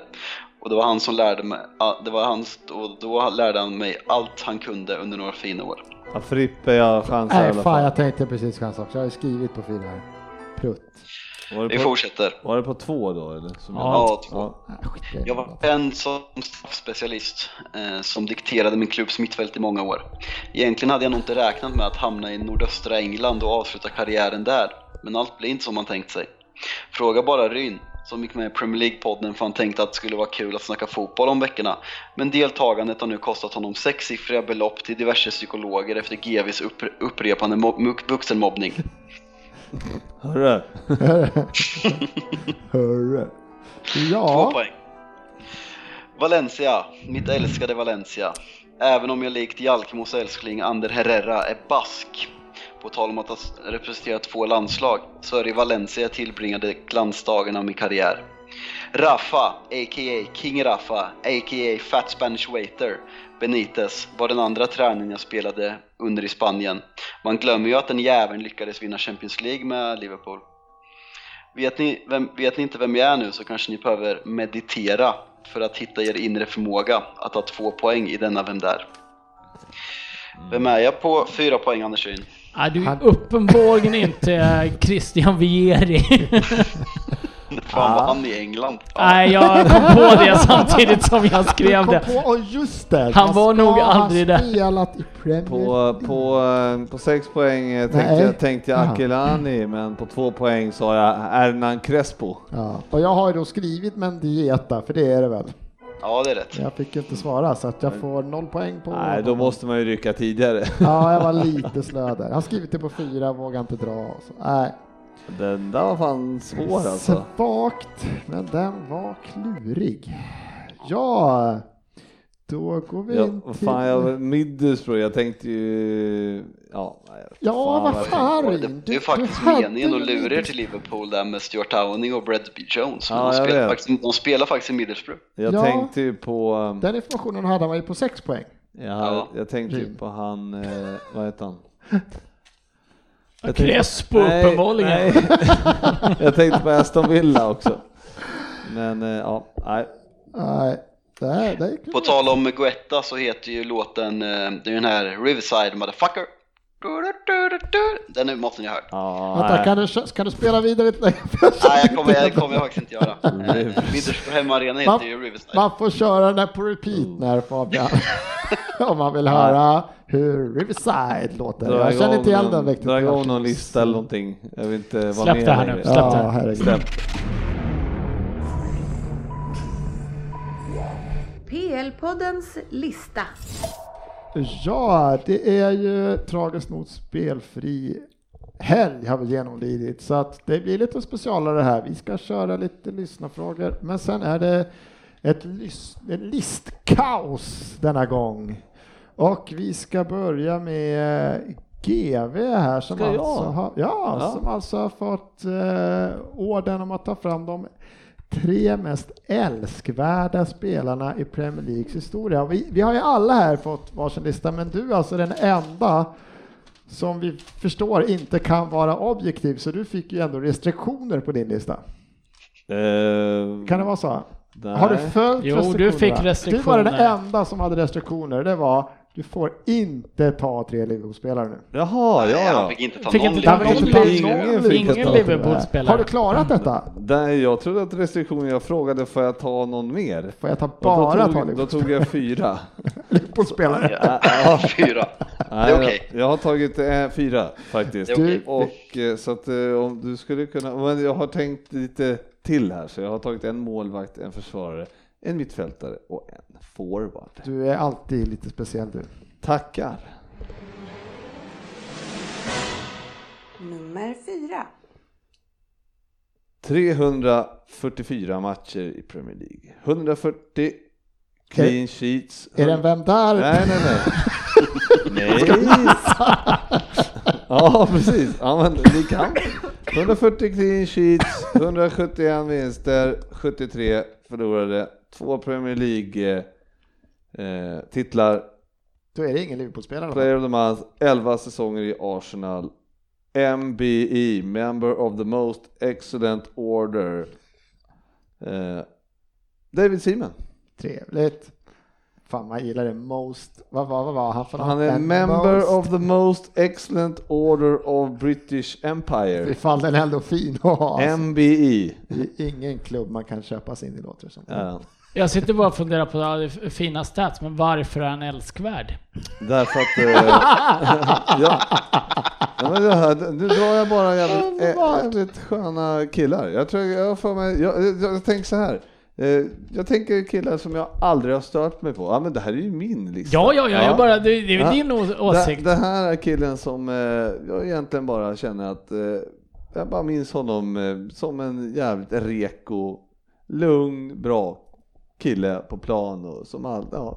Och det var han som lärde mig, det var han, och då lärde han mig allt han kunde under några fina år. Ja, Frippe, jag chansar i Nej, alla fan fall. jag tänkte precis chansa också. Jag har ju skrivit på fyra här. Prutt. Var Vi på, fortsätter. var det på två då eller? Som Ja, jag- två. ja. Jag var känd som straffspecialist eh, som dikterade min klubbs mittfält i många år. Egentligen hade jag nog inte räknat med att hamna i nordöstra England och avsluta karriären där, men allt blir inte som man tänkt sig. Fråga bara Ryn, som gick med i Premier League-podden för han tänkte att det skulle vara kul att snacka fotboll om veckorna. Men deltagandet har nu kostat honom sexsiffriga belopp till diverse psykologer efter GVs upp- upprepande mo- Hörru. Hörru. Två Ja, poäng. Valencia, mitt älskade Valencia. Även om jag likt Jalkemos älskling Ander Herrera är bask på tal om att ha representerat två landslag, så är det i Valencia jag tillbringade glansdagen av min karriär. Rafa, a.k.a. King Rafa, a.k.a. Fat Spanish Waiter, Benitez, var den andra tränaren jag spelade under i Spanien. Man glömmer ju att den jäveln lyckades vinna Champions League med Liverpool. Vet ni, vem, vet ni inte vem jag är nu så kanske ni behöver meditera för att hitta er inre förmåga att ta två poäng i denna Vem där? Vem är jag på fyra poäng Anders Ryn? Nej, du är uppenbarligen inte Christian Vieri. Fan var han i England? Ja. Nej, jag kom på det samtidigt som jag skrev det. på, och just det! Han var nog aldrig där. spelat i Premier På, på, eh, på sex poäng eh, tänkte Nej. jag, tänkte jag Jaha. Akilani, men på två poäng sa jag Hernan Crespo. Ja, och jag har ju då skrivit Mendieta, för det är det väl. ja, det är rätt. Jag fick inte svara så att jag får noll poäng på... Nej, då måste man ju rycka tidigare. Ja, jag var lite slö där. Jag har skrivit det på fyra, vågar inte dra. Så, nej, Den där var fan svår alltså. svagt, men den var klurig. Ja, då går vi Ja, in vad till... fan, jag, Middlesbrough, jag tänkte ju... Ja, Ja, vad jag- fan Det, Rin, det är faktiskt meningen att lura er till Liverpool där med Stuart Downing och Bradby Jones. Men Ja, de, jag spelar faktiskt, de spelar faktiskt i Middlesbrough. Jag Ja. tänkte ju på... um, Den informationen hade man ju på sex poäng. Jag, Ja. jag tänkte ju på han, eh, vad heter han? Crespo Nej, uppenbarligen. nej. jag tänkte på Aston Villa också. Men eh, ja, nej. Nej, det här, det är På tal om Guetta så heter ju låten, eh, det är den här Riverside Motherfucker. Den är- måste ni ha hört. Ja, Vänta, kan du, kan du spela vidare lite längre? Nej, jag kommer, jag kommer faktiskt inte göra. Middlesbrough hemmaarena Man, heter ju Riverside. man får köra den där på repeat när Fabian. Om man vill höra hur Riverside låter. Dra Jag känner inte igen den riktigt. Dra igång någon lista eller någonting. Jag vill inte vara Släpp med det här nu, släpp det här. Släpp. PL-poddens lista. Ja, det är ju tragiskt nog spelfri helg har vi genomlidit så att det blir lite specialare här. Vi ska köra lite lyssnarfrågor men sen är det ett en listkaos denna gång. Och vi ska börja med GV här som, alltså har, ja, Ja. som alltså har fått eh, orden om att ta fram de tre mest älskvärda spelarna i Premier Leagues historia. Vi, vi har ju alla här fått varsin lista, men du är alltså den enda som vi förstår inte kan vara objektiv, så du fick ju ändå restriktioner på din lista. Eh, Kan det vara så? nej. Har du följt Jo, restriktionerna? du fick Du var restriktioner. den enda som hade restriktioner. Det var du får inte ta tre Liverpool-spelare nu. Jaha, ja, han ja. fick inte ta Fick någon inte ta Liverpool. någon Ingen Liverpool- fick Ingen ta- Liverpool-spelare. Har du klarat detta? Nej, jag trodde att restriktionen, jag frågade får jag ta någon mer? Får jag ta bara då, ta tog, då tog jag fyra. Liverpool-spelare? Ja, ja, fyra. Nej, Det är okej. jag, jag har tagit eh, fyra faktiskt. Det är okej. Och eh, så att eh, om du skulle kunna, men jag har tänkt lite till här så jag har tagit en målvakt, en försvarare, en mittfältare och en forward. Du är alltid lite speciell du. Tackar. Nummer fyra. 344 matcher i Premier League. 140 clean sheets. Är det en vem där? Nej, nej, nej. nej. ja, precis. Ja, men ni kan. 140 clean sheets, 171 vinster, 73 förlorade, två Premier League eh, titlar, Då är det ingen Liverpool-spelare. Player of the Month, 11 säsonger i Arsenal, MBE, Member of the Most Excellent Order. Eh, David Seaman. Trevligt. Fan, man gillar det. Most... Vad var, vad var han för Han är member most- of the most excellent order of British Empire. Ifall den är ändå fin att ha. alltså. MBE. Det är ingen klubb man kan köpa sig in i låter det som. Ja, Jag sitter bara och funderar på ja, fina stats, men varför är han älskvärd? därför att... Eh, ja, ja, men det här, nu drar jag bara jävligt, jävligt sköna killar. Jag tror jag får mig, jag, jag, jag tänker så här. Eh, jag tänker killar som jag aldrig har stört mig på. Ja men det här är ju min lista. Ja, ja, ja, jag bara, det, det är Ja. din åsikt. Det, det här är killen som eh, jag egentligen bara känner att eh, jag bara minns honom eh, som en jävligt reko, lugn, bra kille på plan och som all, ja,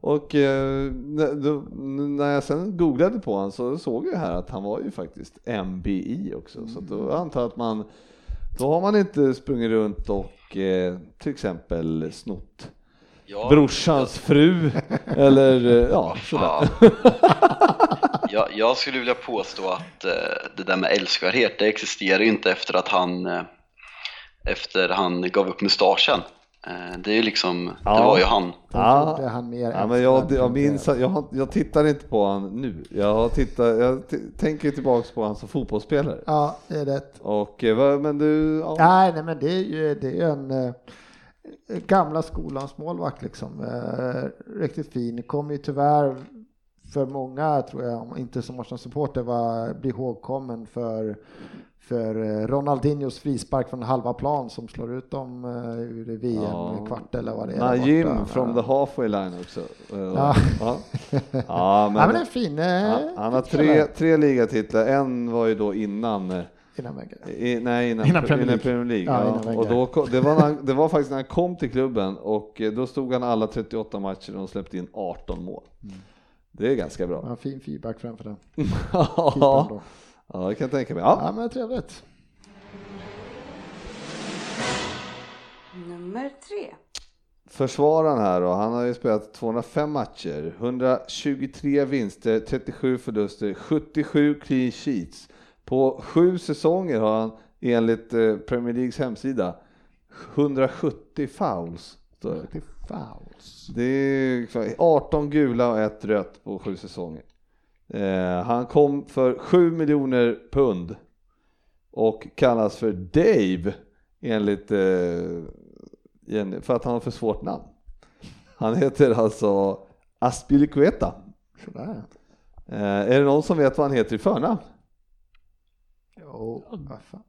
Och eh, när, då, när jag sen googlade på honom så såg jag här att han var ju faktiskt MBI också. Så då antar jag att man, då har man inte sprungit runt och eh, till exempel snott Ja, brorsans fru eller eh, ja, sådär. jag, jag skulle vilja påstå att eh, det där med älskvärdhet, det existerar ju inte efter att han eh, efter han gav upp mustaschen. Eh, det är ju liksom, Ja. det var ju han. Ja. gjorde han mer Ja, men jag, jag minns det. jag, jag tittar inte på han nu. Jag, har tittat, jag t- tänker tillbaks på han som fotbollsspelare. Ja, det är rätt. Och eh, men du, ja. Nej, nej, men det är ju det är ju en eh, gamla skolans målvakt liksom. Riktigt fin. Kommer ju tyvärr för många, tror jag, om inte som Arsenal-supporter, var bli ihågkommen för för eh, Ronaldinhos frispark från halva plan som slår ut dem eh, ur VM Ja. kvart eller vad det är. Najim borta. from the halfway line också. Eh, Ja. ja. ja, Ja, men det är men en fin. Han, han har tre, tre ligatitlar. En var ju då innan Innan. I, nej, innan, Innan Premier innan League. Premier League. Ja, Ja, innan och då, kom- det, var han- det var faktiskt när han kom till klubben och då stod han alla 38 matcher och släppte in 18 mål. Mm. Det är ganska bra. Ja, fin feedback framför den. Ja. Ja, det kan jag tänka mig. Ja. Ja, men trevligt. Nummer tre. Försvararen här då, han har ju spelat 205 matcher, 123 vinster, 37 förluster, 77 clean sheets. På sju säsonger har han enligt eh, Premier Leagues hemsida 170 fouls. står det. Det är fouls. Det är liksom 18 gula och ett rött på sju säsonger. Eh, han kom för 7 miljoner pund och kallas för Dave enligt eh, för att han har för svårt namn. Han heter alltså Aspilicueta. Sådär. Eh, är det någon som vet vad han heter i förnamn? Jo, vad fan.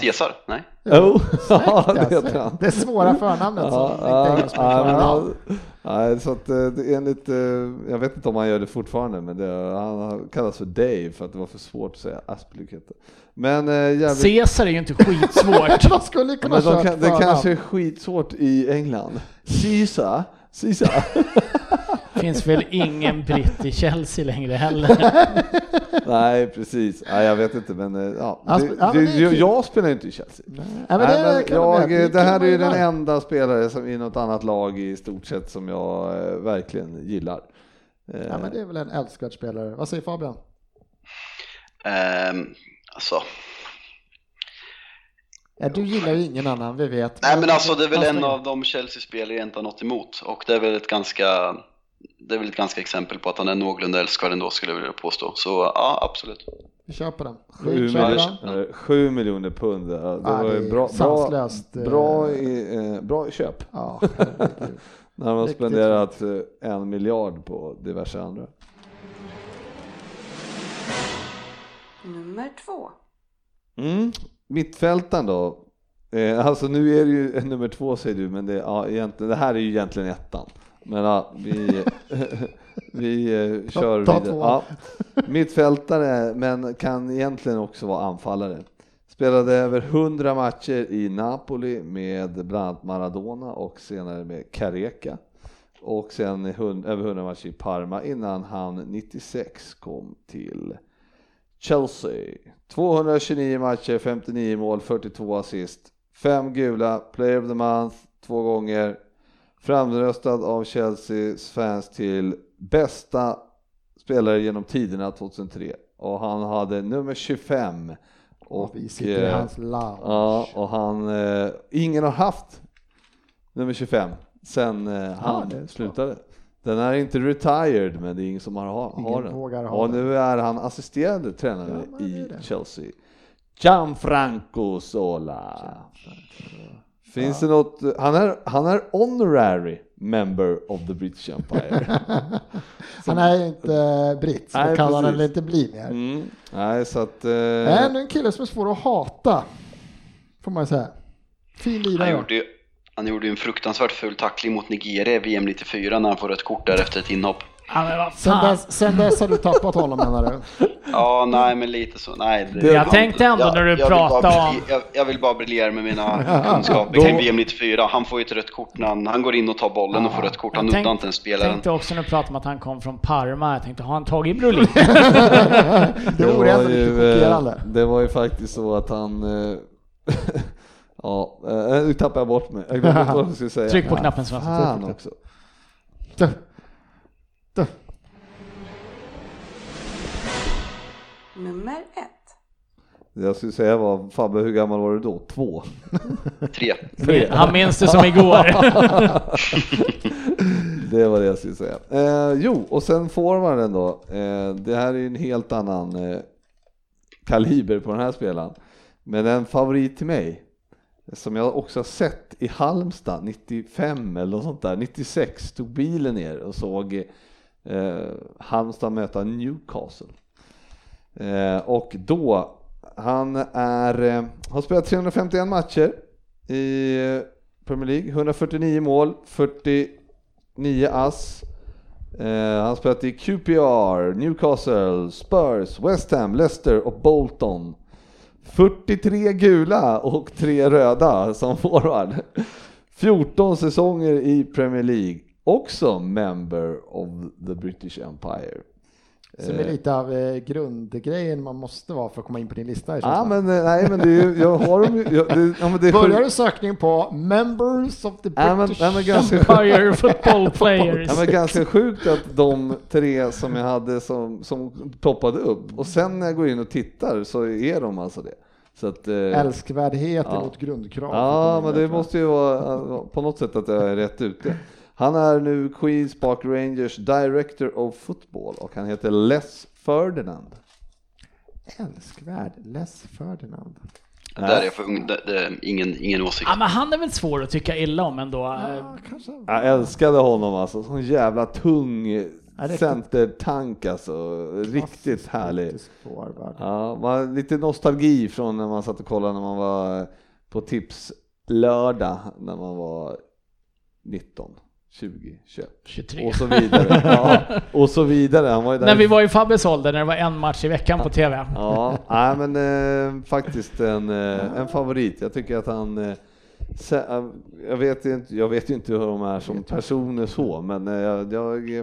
Caesar? Nej? Jo, ja Snyggt, det alltså. heter han. Det svåra förnamnet som inte ja, klarar av. han- Nej, så att eh, det är enligt, eh, jag vet inte om han gör det fortfarande, men det, han kallas för Dave för att det var för svårt att säga Aspelykette. Men eh, jävligt, Caesar är ju inte skitsvårt. Man skulle kunna men de kört kan, det kanske är skitsvårt i England. Caesar, Caesar. Finns väl ingen britt i Chelsea längre heller. Nej, precis. Nej, jag vet inte, men eh, ja. Det, ja, men det, det kul. jag spelar inte i Chelsea. Nej, men Nej, det, men jag jag, med. det här är ju den enda spelare som i något annat lag i stort sett som jag eh, verkligen gillar. Eh, Ja, men det är väl en älskvärd spelare. Vad säger Fabian? Ehm, alltså, Ja, du gillar ju ingen annan, vi vet. nej men alltså det är väl en av de Chelsea-spelare jag inte har något emot och det är väl ett ganska det är väl ett ganska exempel på att han är någorlunda älskvärd ändå skulle jag vilja påstå. Så ja, absolut. Vi köper den. Sju, miljoner, eh, sju miljoner pund, ja, det var ju bra, bra, eh. bra, i, eh, bra köp. Ja. När Riktigt spenderat en miljard på diverse andra. Nummer två. Mm. Mittfältaren då? Alltså nu är det ju nummer två säger du, men det, ja, egentligen, det här är ju egentligen ettan. Men ja, vi, vi eh, kör ta vidare. två. Ja. Mittfältare, men kan egentligen också vara anfallare. Spelade över 100 matcher i Napoli med bland annat Maradona och senare med Careca. Och sen över 100 matcher i Parma innan han 96 kom till Chelsea. 229 matcher, 59 mål, 42 assist, 5 gula, player of the month två gånger, framröstad av Chelseas fans till bästa spelare genom tiderna 2003 och han hade nummer 25 Och vi sitter i eh, hans lounge. ja, och han, eh, ingen har haft nummer 25 sen eh, han så. slutade. Den är inte retired men det är ingen som har, har Ingen den. vågar ha och den. nu är han assisterande tränare Ja, i. Chelsea. Gianfranco Sola. Finns det något, han är, han är honorary member of the British Empire. Han är ju inte britt, så Nej, kan han precis. väl inte bli mer. Mm. Nej, så att... Eh, Men en kille som är svår att hata, får man säga. Fin Han lirare. gjorde ju han gjorde ju en fruktansvärt ful tackling mot Nigeria i VM 94 när han får ett kort där efter ett inhopp. Ja, Sen dess, sen dess har du tappat honom menar du? Ja, nej men lite så. Nej, det, Jag tänkte ändå när du jag vill pratade bara, om- Jag, jag vill bara briljera med mina kunskaper kring VM 94. Han får ju ett rött kort när han, han går in och tar bollen och får rött kort. Han Jag nuddar inte ens spelaren. tänkte också när du pratade om att han kom från Parma, jag tänkte har han tagit Brolin? Det vore ändå lite ju, chockerande. eh, det var ju faktiskt så att han eh, Ja, eh, nu tappade jag bort mig. Jag glömde vad jag skulle säga. Tryck på knappen Svensson. Fan också. Nummer ett. Jag skulle säga var, Fabbe hur gammal var du då? Två? Tre. Han minns det som igår. Det var det jag skulle säga. Eh, jo, och sen forwarden då. Eh, det här är ju en helt annan eh, kaliber på den här spelaren. Men en favorit till mig, som jag också har sett i Halmstad 95 eller något sånt där, 96, tog bilen ner och såg eh, Halmstad möta Newcastle. Eh, och då, han är, eh, har spelat 351 matcher i Premier League, 149 mål, 49 ass. Eh, han har spelat i QPR, Newcastle, Spurs, West Ham, Leicester och Bolton. 43 gula och 3 röda som forward. 14 säsonger i Premier League. Också member of the British Empire. Som är lite av eh, grundgrejen man måste vara för att komma in på din lista. Ja men eh, nej men det är ju, jag har dem ju, jag, det, ja, men det är Börjar du sökningen på Members of the Ja, men- British ja, men ganska- Empire football players. Ja, men ganska sjukt att de tre som jag hade som, som toppade upp och sen när jag går in och tittar så är de alltså det. Så att, eh, Älskvärdhet Ja. emot grundkrav. ja, men det måste ju vara eh, på något sätt att jag är rätt ute. Han är nu Queens Park Rangers Director of Football och han heter Les Ferdinand. Älskvärd Les Ferdinand. Där är jag för ung. Det, det, ingen, ingen åsikt. Ja, men han är väl svår att tycka illa om ändå. Ja, kanske. Jag älskade honom alltså, sån jävla tung riktigt- centertank alltså, riktigt härlig. Ja, var lite nostalgi från när man satt och kollade när man var på tips lördag när man var 19, 20, 21 23. och så vidare. Ja, och så vidare. Han var ju där. När vi var i Fabbes ålder, när det var en match i veckan på TV. Ja, nej, men eh, faktiskt en, eh, en favorit. Jag tycker att han eh, eh, jag vet, inte, jag vet ju inte hur de är som personer så, men eh, jag jag har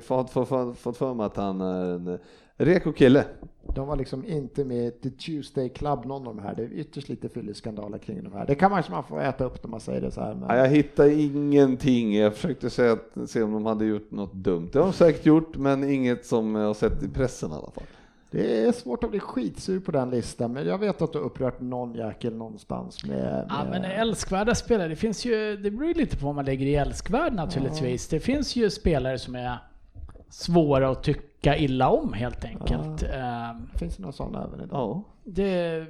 fått, för mig att han är en reko kille. De var liksom inte med The Tuesday Club, någon av de här. Det är ytterst lite fylleskandaler kring de här. Det kan man, man få äta upp när man säger det så här. Men... Ja, jag hittade ingenting. Jag försökte se, att, se om de hade gjort något dumt. Det har de säkert gjort, men inget som jag har sett i pressen i alla fall. Det är svårt att bli skitsur på den listan, men jag vet att du har upprört någon jäkel någonstans med... med... Ja, men älskvärda spelare, det finns ju, det beror ju lite på vad man lägger i älskvärd naturligtvis. Det finns ju spelare som är svåra att tycka illa om helt enkelt. Ehm, Finns det några sådana även idag? Ja. Det,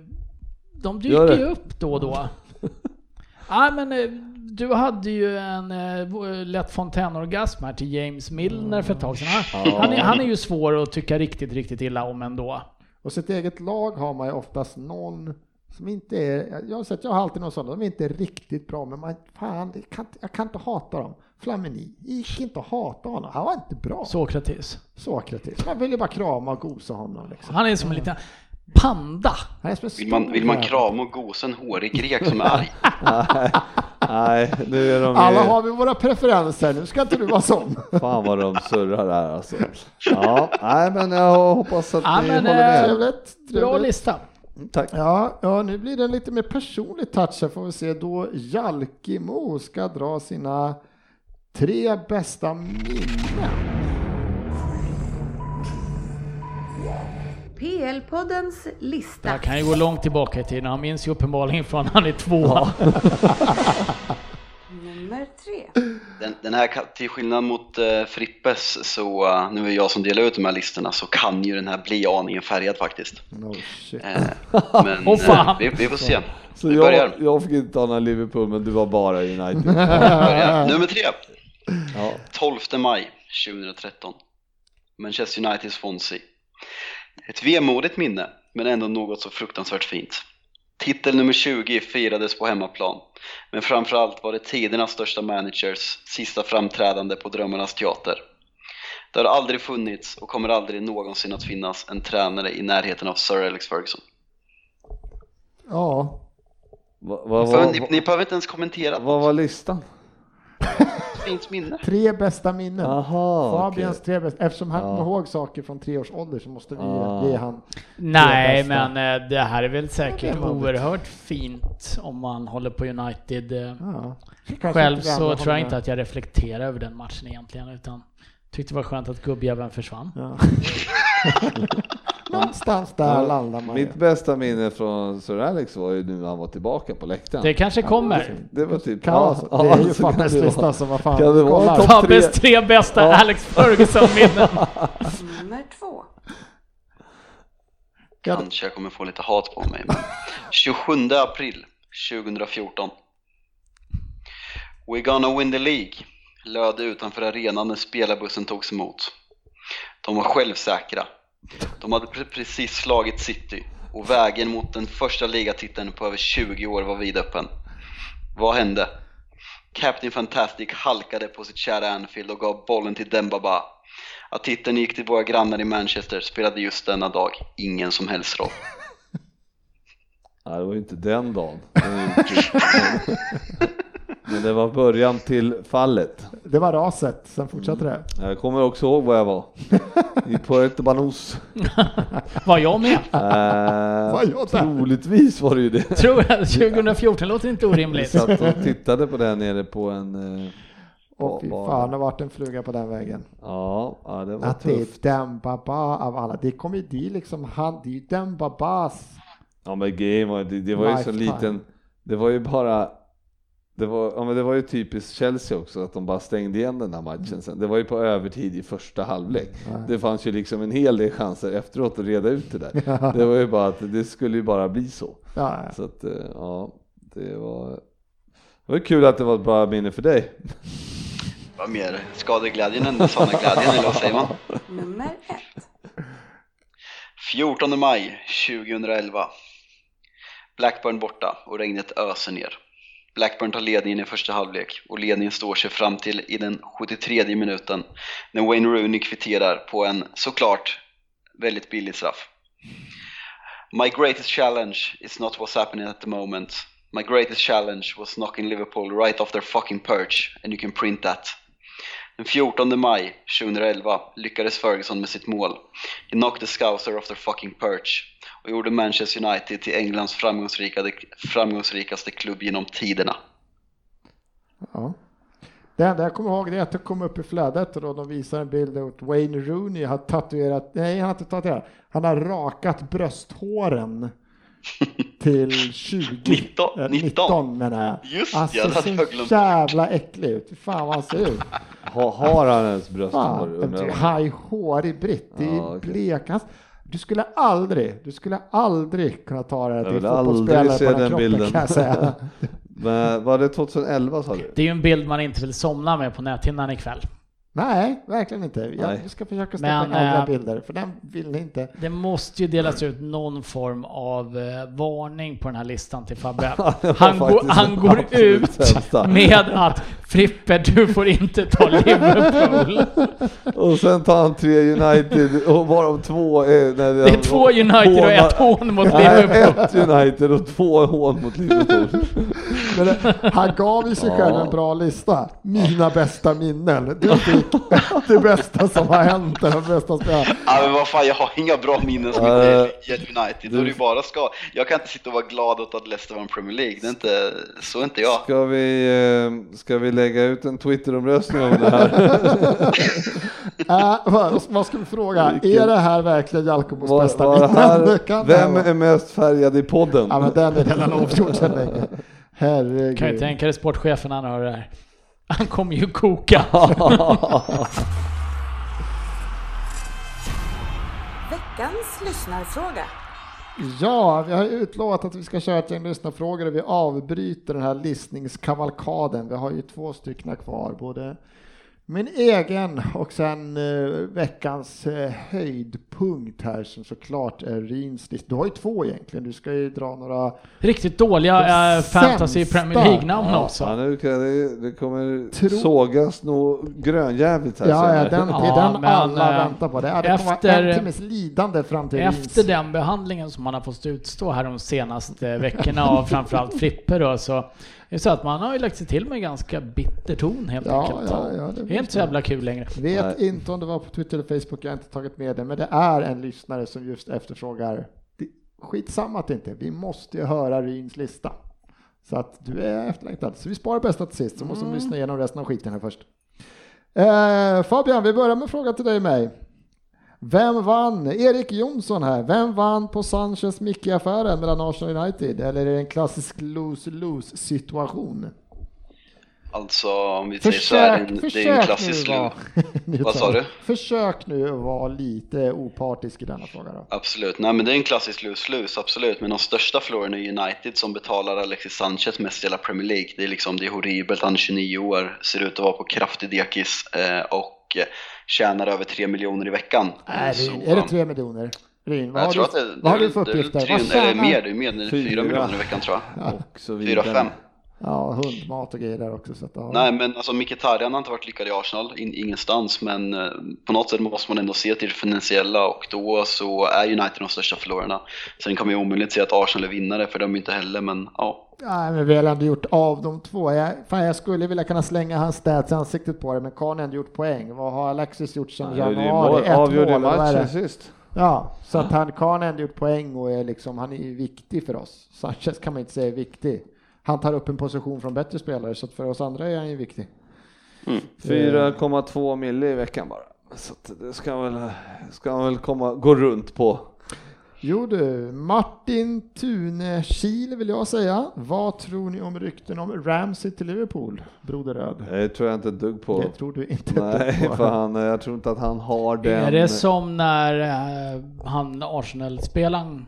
de dyker ju upp då och då. Ja, men eh, du hade ju en eh, lätt fontänorgasm här till James Milner för ett tag sedan. Han, han, är, han är ju svår att tycka riktigt, riktigt illa om ändå. Och sitt eget lag har man ju oftast någon som inte är, jag har sett, jag har alltid någon sån, de är inte riktigt bra, men man, fan, det kan, jag kan inte hata dem. Flamini, gick inte att hata honom, han var inte bra. Sokrates. Sokrates, man vill ju bara krama och gosa honom liksom. Han är som en liten panda. Han är som en Vill man, vill man krama och gosa en hårig grek som är arg? Nej, nu är de Alla har vi våra preferenser, nu ska inte du vara sån. Fan vad de surrar här alltså. Ja, nej men jag hoppas att Ja, ni men, håller eh, med. Trevligt, Bra trevligt. lista. Tack. Ja, ja, nu blir det en lite mer personlig touch här får vi se då Jalkimo ska dra sina tre bästa minnen. PL-poddens Det lista. här kan ju gå långt tillbaka i tiden. Han minns ju uppenbarligen från han är två. Nummer tre. Den, den här, till skillnad mot eh, Frippes, så eh, nu är jag som delar ut de här listorna, så kan ju den här bli aningen färgad faktiskt. No shit. Eh, men eh, vi, vi får se. Så Vi jag, jag fick inte ta några Liverpool men du var bara United. Nummer tre. Ja. 12 maj 2013. Manchester United Swansea. Ett vemodigt minne, men ändå något så fruktansvärt fint. Titel nummer 20 firades på hemmaplan, men framförallt var det tidernas största managers sista framträdande på Drömmarnas teater. Det har aldrig funnits och kommer aldrig någonsin att finnas en tränare i närheten av Sir Alex Ferguson. Ja, Va, va, va, ni, ni behöver inte ens kommentera. vad var listan? Fint minne. tre bästa minnen. Jaha, Fabians okej. tre bästa. Eftersom han Ja. kommer ihåg saker från tre års ålder så måste vi Ah. ge han. Nej, bästa. men eh, det här är väl säkert oerhört fint om man håller på United. eh. Ja. Själv så tror håller jag inte att jag reflekterar över den matchen egentligen, utan tyckte det var skönt att gubbjäveln försvann. Ja. Någonstans där landar man ju. Mitt bästa minne från Sir Alex var ju nu när han var tillbaka på läktaren. Det kanske kommer. Det var typ... Kan vara så. Det är ju så kan Fabbes det vara. lista så vad fan. Kan det vara kolla. topp Fabbes tre? tre bästa Ja. Alex Ferguson-minnen. Nummer två. Ja. Kanske jag kommer få lite hat på mig. Men 27 april 2014. We're gonna win the League, löd det utanför arenan när spelarbussen togs emot. De var självsäkra. De hade pre- precis slagit City och vägen mot den första ligatiteln på över 20 år var vidöppen. Vad hände? Captain Fantastic halkade på sitt kära Anfield och gav bollen till Dembaba. Att titeln gick till våra grannar i Manchester spelade just denna dag ingen som helst roll. Nej, det var ju inte den dagen. Men det var början till fallet. Det var raset, sen fortsatte det. Jag kommer också ihåg var jag var. I Puerto Banús. Var jag med? Eh, Var jag där? troligtvis var det ju det. Tror jag. 2014 låter inte orimligt. satt och tittade på det nere på en... eh, Och fy bara- fan, det har varit en fluga på den vägen. Ja, ja det var Att det tufft. är Dembaba av alla. Det kommer ju det liksom, han, det är ju Dembabas. Ja men grejen var det, det var ju så liten, det var ju bara det var, ja, men det var ju typiskt Chelsea också att de bara stängde igen den här matchen sen. Det var ju på övertid i första halvlek. Det fanns ju liksom en hel del chanser efteråt att reda ut det där. Det var ju bara att det skulle ju bara bli så. Ja. Så att eh, ja, det var, det var kul att det var ett bra minne för dig. Vad mer skadeglädjen än glädjen eller vad säger man? Nummer ett. 14 maj 2011. Blackburn borta och regnet öser ner. Blackburn tar ledningen i första halvlek och ledningen står sig fram till i den 73 minuten när Wayne Rooney kvitterar på en såklart väldigt billig straff. My greatest challenge is not what's happening at the moment. My greatest challenge was knocking Liverpool right off their fucking perch and you can print that. Den 14 maj 2011 lyckades Ferguson med sitt mål. He knocked the Scouser off their fucking perch och gjorde Manchester United till Englands framgångsrika, framgångsrikaste klubb genom tiderna. Ja. Det enda jag kommer ihåg det är att det kom upp i flödet och då de visar en bild där Wayne Rooney har tatuerat, nej han har inte tatuerat, han har rakat brösthåren till 20, 19, eh, 19. 19 menar jag. Just alltså, ja, det hade så jag glömt. jävla äcklig ut, Fy fan vad han ser ut. Har, har han ens brösthår? Fan, undrar jag? han är hårig britt, det är Ja, okej. blek. Du skulle aldrig, du skulle aldrig kunna ta det här till fotbollsspelare på den, den kroppen bilden. kan jag säga. Men var det 2011 sa du? Det är ju en bild man inte vill somna med på näthinnan ikväll. Nej, verkligen inte. Jag Nej. ska försöka Men, in andra eh, bilder, för den vill ni inte. Det måste ju delas ut någon form av eh, varning på den här listan till Fabbe. det Han, går, han går ut sämsta. med att Frippe, du får inte ta Liverpool. Och sen tar han tre United och varav två är... När Det är två United och ett hån mot Nej, Liverpool. ett United och två hån mot Liverpool. Men det, han gav ju sig själv en bra lista. Mina bästa minnen. Fick det bästa som har hänt, den bästa spelaren. Ja men vad fan, jag har inga bra minnen som Eh, inte gäller United. Då är det bara ska. Jag kan inte sitta och vara glad åt att Leicester vann Premier League. Det är inte, så är inte jag. Ska vi, eh, ska vi lägga ut en Twitter-omröstning om det här? Äh, vad, vad ska vi fråga? Är det här verkligen Jalkobos bästa var det minnen? här, Det det vem är mest färgad i podden? Ja men den är redan avgjord sedan länge. Kan ju Herregud. tänka dig sportchefen när han hör det här. Han kommer ju koka. Veckans lyssnarfråga. Ja, vi har utlovat att vi ska köra ett gäng lyssnarfrågor och vi avbryter den här listningskavalkaden. Vi har ju två stycken kvar, både Min egen och sen eh, veckans eh, höjdpunkt här som såklart är Rins list. Du har ju två egentligen, du ska ju dra några... Riktigt dåliga eh, fantasy. Premier League-namn Ja, också. nu kan det, det kommer Tro- sågas nog grönjävligt här Ja, ja senare. den, det är Ja, den men, alla eh, väntar på. Det, ja, det kommer efter- vara en timmes lidande fram till Rins. Efter den behandlingen som man har fått utstå här de senaste veckorna av framförallt Frippe då, så är det så att man har ju lagt sig till med ganska bitter ton helt Ja, enkelt. ja, ja, det det är inte så jävla kul längre. Vet Nej. inte om det var på Twitter eller Facebook, jag har inte tagit med det, men det är en lyssnare som just efterfrågar, skitsamma att det inte, vi måste ju höra Ryns lista. Så att du är efterlängtad. Så vi sparar bästa till sist, så måste vi lyssna igenom resten av skiten här först. Eh, Fabian, vi börjar med en fråga till dig och mig. Vem vann? Erik Jonsson här. Vem vann på Sanchez Micke-affären mellan Arsenal och United? Eller är det en klassisk lose-lose situation? Alltså om vi säger så är det är en klassisk lur. Vad sa du? Försök nu att vara lite opartisk i denna fråga då. Absolut, nej men det är en klassisk lose-lose, absolut. Men de största förlorarna är United som betalar Alexis Sanchez mest i hela Premier League. Det är liksom, det är horribelt, han är 29 år, ser ut att vara på kraftig dekis eh, och eh, tjänar över 3 miljoner i veckan. Det, är det um, tre miljoner? Rin, vad jag har, tror du, att det, vad har du för det är väl uppgifter? 300, Vad eller tjänar- mer, det är mer, det är 4 Fyra. miljoner i veckan tror jag. Och så vidare. 4-5. Ja, hundmat och grejer där också. Så att, ja. Nej men alltså Mkhitaryan har inte varit lyckad i Arsenal, in, ingenstans. Men eh, på något sätt måste man ändå se till det finansiella och då så är United de största förlorarna. Sen kommer jag omöjligt säga att Arsenal är vinnare för de är inte heller, men ja. Nej, men vi har ändå gjort av de två. Jag, fan, jag skulle vilja kunna slänga hans stats i ansiktet på det, men Karl har ändå gjort poäng. Vad har Alexis gjort sedan ju januari? mål, Ett avgjorde ju mål, matchen det? sist. Ja, så att han Karl har ändå gjort poäng och är liksom, han är ju viktig för oss. Sanchez kan man inte säga är viktig. Han tar upp en position från bättre spelare, så att för oss andra är han ju viktig. 4,2 mille i veckan bara. Så att det ska väl, ska han väl komma, gå runt på. Jo du, Martin Thune Kiel vill jag säga. Vad tror ni om rykten om Ramsey till Liverpool, Broder Röd? Det tror jag inte ett dugg på. Det tror du inte ett Nej, dugg på. för han, jag tror inte att han har den. Är det som när eh, han Arsenal-spelaren,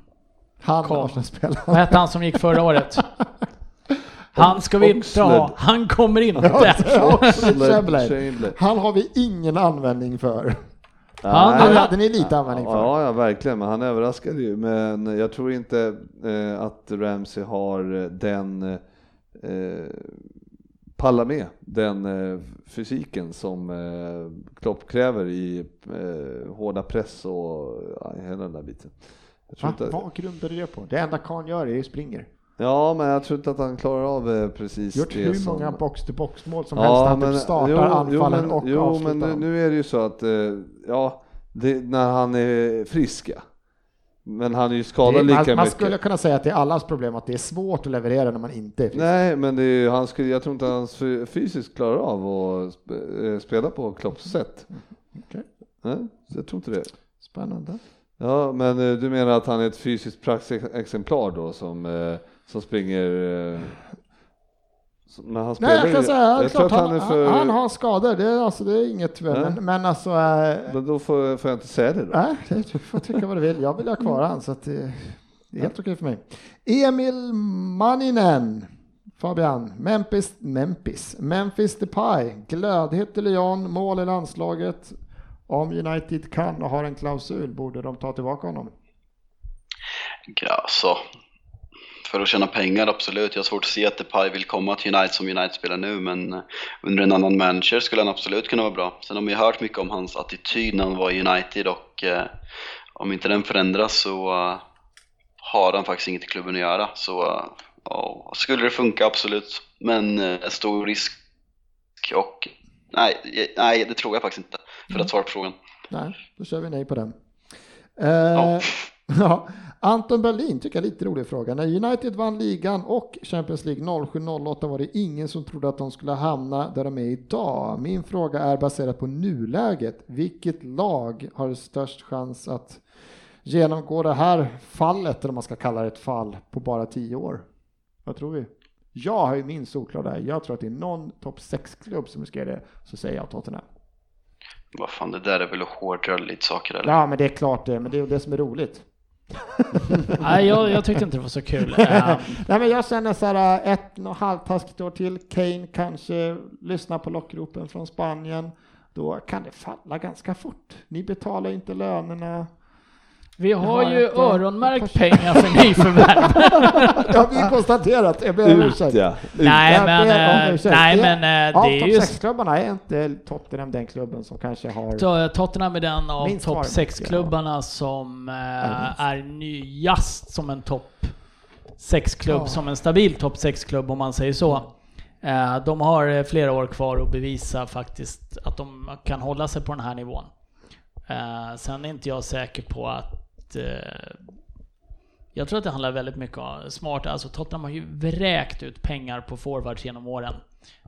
Han Kom. Arsenal-spelare. vad hette han som gick förra året? Han ska vi inte ha, han kommer inte. Han har vi ingen användning för. Han- Han hade ni lite användning för. Ja, ja, verkligen, men han överraskade ju. Men jag tror inte eh, att Ramsey har eh, den eh, palla med den eh, fysiken som eh, Klopp kräver i eh, hårda press och ja, hela den där biten. Jag tror Va? inte, Vad grundar du det på? Det enda Kahn gör är ju springer. Ja, men jag tror inte att han klarar av eh, precis Gjort det hur som... många box-to-box mål som helst. Han typ startar jo, anfallen jo, men, och Jo, avslutar men nu, är det ju så att, eh, ja, det, när han är frisk ja. Men han är ju skadad är, lika man, man mycket. skulle kunna säga att det är allas problem att det är svårt att leverera när man inte är frisk. Nej, men det är, ju- han skulle, jag tror inte han fy- fysiskt klarar av att eh, spela på Klopps sätt. Okej. Nej, jag tror inte det. Spännande. Ja, men du menar att han är ett fysiskt praxexemplar då som, som springer... eh, som- Men han spelar Nej, jag kan säga jag klart, tror att han, han för... han har skador, det är, alltså, det är inget Nej. men, men alltså... Äh, Men då får, får jag inte säga det då. nej, det- du får tycka vad du vill. Jag vill ha kvar han så att det, det är helt okej för mig. Emil Manninen. Fabian, Memphis, Memphis, Memphis Depay, glödhet i Lyon, mål i landslaget. Om United kan och har en klausul borde de ta tillbaka honom. Ja, Alltså, för att tjäna pengar, absolut. Jag har svårt att se att Depay vill komma till United som United spelar nu, men eh, under en annan manager skulle han absolut kunna vara bra. Sen har man ju hört mycket om hans attityd när han var i United och eh, om inte den förändras så eh, har han faktiskt inget i klubben att göra. Så eh, ja, skulle det funka, absolut. Men eh, stor risk och nej, nej, det tror jag faktiskt inte för att svara på frågan. Nej, då kör vi nej på den. Eh, Ja. ja. Anton Berlin tycker jag är lite rolig fråga. När United vann ligan och Champions League 07-08 var det ingen som trodde att de skulle hamna där de är idag. Min fråga är baserad på nuläget. Vilket lag har störst chans att genomgå det här fallet, eller om man ska kalla det ett fall, på bara tio år? Vad tror vi? Jag har ju min solklar där. Jag tror att det är någon topp 6-klubb som riskerar det. Så säger jag Tottenham. Vad fan, det där är väl att hårdra lite saker eller? Ja, men det är klart det. Men det är det som är roligt. Nej, jag, jag tyckte inte det var så kul. Nej, men jag känner så här, ett och halvtaskigt år till. Kane kanske lyssnar på lockropen från Spanien. då kan det falla ganska fort. Ni betalar inte lönerna. Vi har har ju inte- öronmärkt pengar för nyförvärv. Det har vi konstaterat, jag ber om ursäkt. ja. Nej, Jag men, om eh, ursäkt. nej, Det- men eh, Av det är topp ju 6-klubbarna är inte Tottenham den klubben som kanske har... Tottenham är den av topp var det 6-klubbarna som Är eh, nyast som en topp 6-klubb, Ja. som en stabil topp 6-klubb om man säger så. Eh, De har eh, flera år kvar att bevisa faktiskt att de kan hålla sig på den här nivån. Eh, Sen är inte jag säker på att eh, jag tror att det handlar väldigt mycket om smart, alltså Tottenham har ju vräkt ut pengar på forwards genom åren.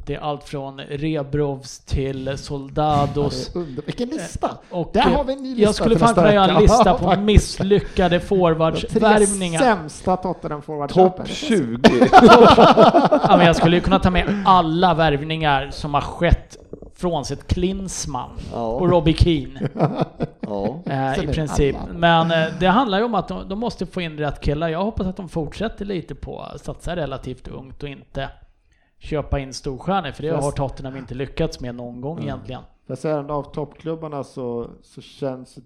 Det är allt från Rebrovs till Soldados. Under... Vilken lista! Och Där eh, har vi en ny lista jag skulle fan kunna göra en lista på misslyckade Tre forwardsvärvningar. sämsta Tottenham forward Topp 20. Ja, men jag skulle ju kunna ta med alla värvningar som har skett frånsett Klinsmann Ja. och Robbie Keane Ja. eh, Så i princip. alla. Men eh, det handlar ju om att de, de måste få in rätt killar. Jag hoppas att de fortsätter lite på att satsa relativt ungt och inte köpa in storstjärnor, för det Fast- har Tottenham inte lyckats med någon gång Mm. egentligen. Ändå av toppklubbarna så, så känns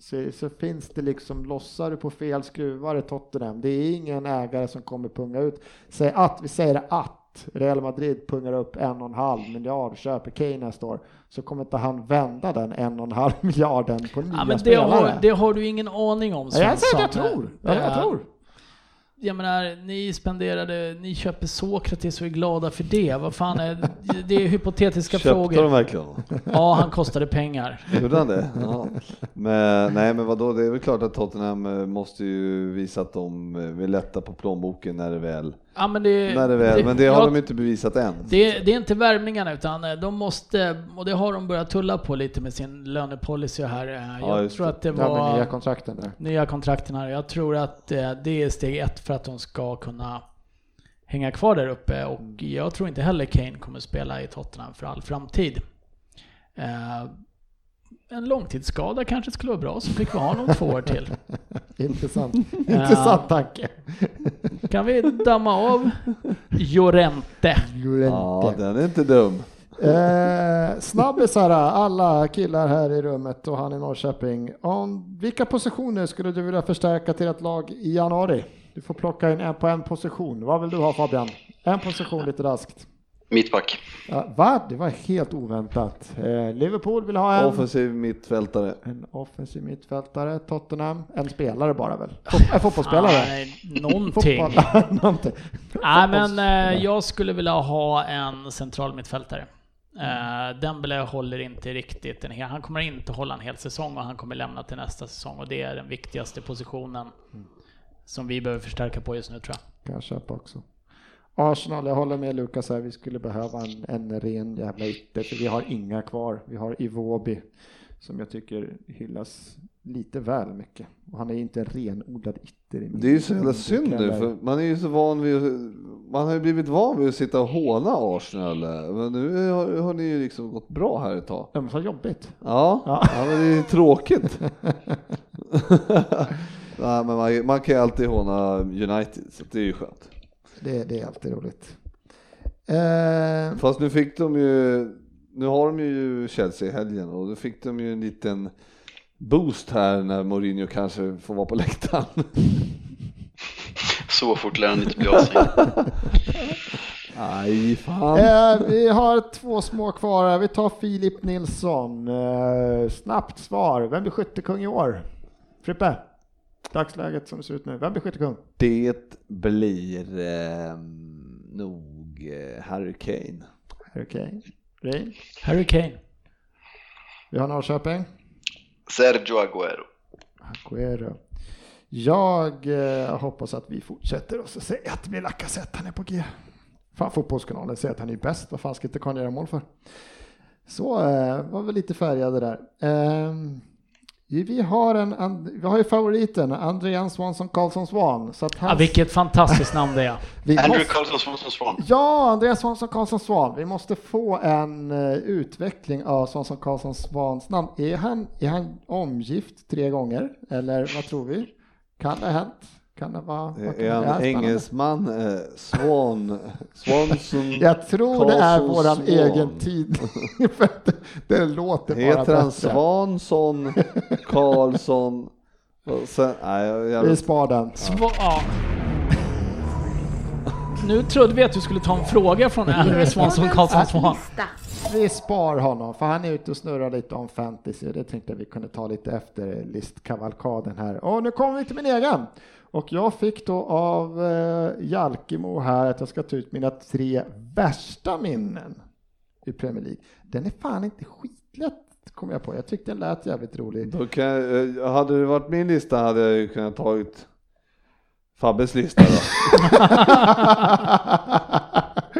så, så finns det liksom, lossar du på fel skruvar i Tottenham. Det är ingen ägare som kommer punga ut. Säg att, vi säger att Real Madrid pungar upp en och en halv miljard, köper Kane nästa år, så kommer inte han vända den en och en halv miljarden på nya Ja, men det spelare. har, det har du ingen aning om ja, jag säger att Svensson. jag tror. Ja, jag Eh, tror. Jag menar, ni spenderade, ni köper Sokrates och är glada för det. Vad fan är det? är hypotetiska Köpte de frågor. verkligen? Ja, han kostade pengar. Gjorde han det? Ja. Men, nej men vadå, det är väl klart att Tottenham eh, måste ju visa att de eh, vill lätta på plånboken när det väl, Ja, men det, när det väl, men det har jag- de inte bevisat än. Det, det är inte värvningarna utan eh, de måste, och det har de börjat tulla på lite med sin lönepolicy här. Eh, Ja, Jag just tror det. att det Ja, var nya kontrakten där. nya kontrakten här. Jag tror att eh, det är steg ett för att de ska kunna hänga kvar där uppe och jag tror inte heller Kane kommer spela i Tottenham för all framtid. En långtidsskada kanske skulle vara bra så fick vi ha honom två år till. Intressant. Intressant tanke. Kan vi damma av Jorente? Ja, den är inte dum. Eh, snabbisar, alla killar här i rummet och han i Norrköping. Om, vilka positioner skulle du vilja förstärka till ett lag i januari? Du får plocka in en på en position. Vad vill du ha Fabian? En position lite raskt. Mittback. Ja, va? Det var helt oväntat. Eh, Liverpool vill ha en. Offensiv mittfältare. En offensiv mittfältare. Tottenham. En spelare bara väl? Fot- en fotbollsspelare? Nej, någonting. Fotboll. Någonting. Nej, men eh, jag skulle vilja ha en central mittfältare. Eh, Dembele håller inte riktigt en hel, han kommer inte hålla en hel säsong och han kommer lämna till nästa säsong och det är den viktigaste positionen som vi behöver förstärka på just nu tror jag. Kan jag köpa också. Arsenal, jag håller med Lukas här, vi skulle behöva en, en ren jävla ytter, för vi har inga kvar. Vi har Iwobi, som jag tycker hyllas lite väl mycket. Och han är inte en renodlad ytter. i min- Det är ju så jävla synd nu, för man är ju så van vid man har ju blivit van vid att sitta och håna Arsenal, men nu har, har ni ju liksom gått bra här ett tag. Ja, men så jobbigt. Ja, Ja. ja. men det är ju tråkigt. Nej, men man, man kan ju alltid håna United, så det är ju skönt. Det, det är alltid roligt. Eh, Fast nu fick de ju, nu har de ju Chelsea i helgen och då fick de ju en liten boost här när Mourinho kanske får vara på läktaren. Så fort lär han inte bli avstängd. Nej, fan. eh, vi har två små kvar här. Vi tar Filip Nilsson. Eh, snabbt svar. Vem blir skyttekung i år? Frippe? Dagsläget som det ser ut nu. Vem blir skyttekung? Det blir eh, nog eh, Harry Kane. Okej. Ray? Harry Kane. Vi har Norrköping. Sergio Aguero. Aguero. Jag eh, hoppas att vi fortsätter och så säger att vi Lacazette, han är på G. Fan, Fotbollskanalen säger att han är bäst. Vad fan ska inte Karl göra mål för? Så eh, var väl lite färgade där. Ehm, vi har en, vi har ju favoriten, Andrean Svansson Karlsson Svan. Så att Ja, han, vilket fantastiskt namn det är. Andrew måste, Karlsson Svansson Svan. Ja, Andreas Svansson Karlsson Svan. Vi måste få en eh, utveckling av Svansson Karlsson Svans namn. Är han, är han omgift tre gånger? Eller vad tror vi? Kan det ha hänt? Kan det vara? kan Är? Spännande. engelsman? Eh, Swan? Swanson? Jag tror det är våran Swan. egen tid. För att det, det låter bara Heter han bättre. Svansson? Karlsson? Sen, nej, jag, Vi spar den. Sva- ja. Nu trodde vi att du skulle ta en fråga från Henry Swanson Karlsson Svan. Vi spar honom för han är ute och snurrar lite om fantasy och det tänkte vi kunde ta lite efter listkavalkaden här. Och nu kommer vi till min egen. Och jag fick då av eh, Jalkemo här att jag ska ta ut mina tre värsta minnen i Premier League. Den är fan inte skitlätt kom jag på. Jag tyckte den lät jävligt rolig. då kan, jag- eh, hade det varit min lista hade jag ju kunnat tagit Fabbes lista då.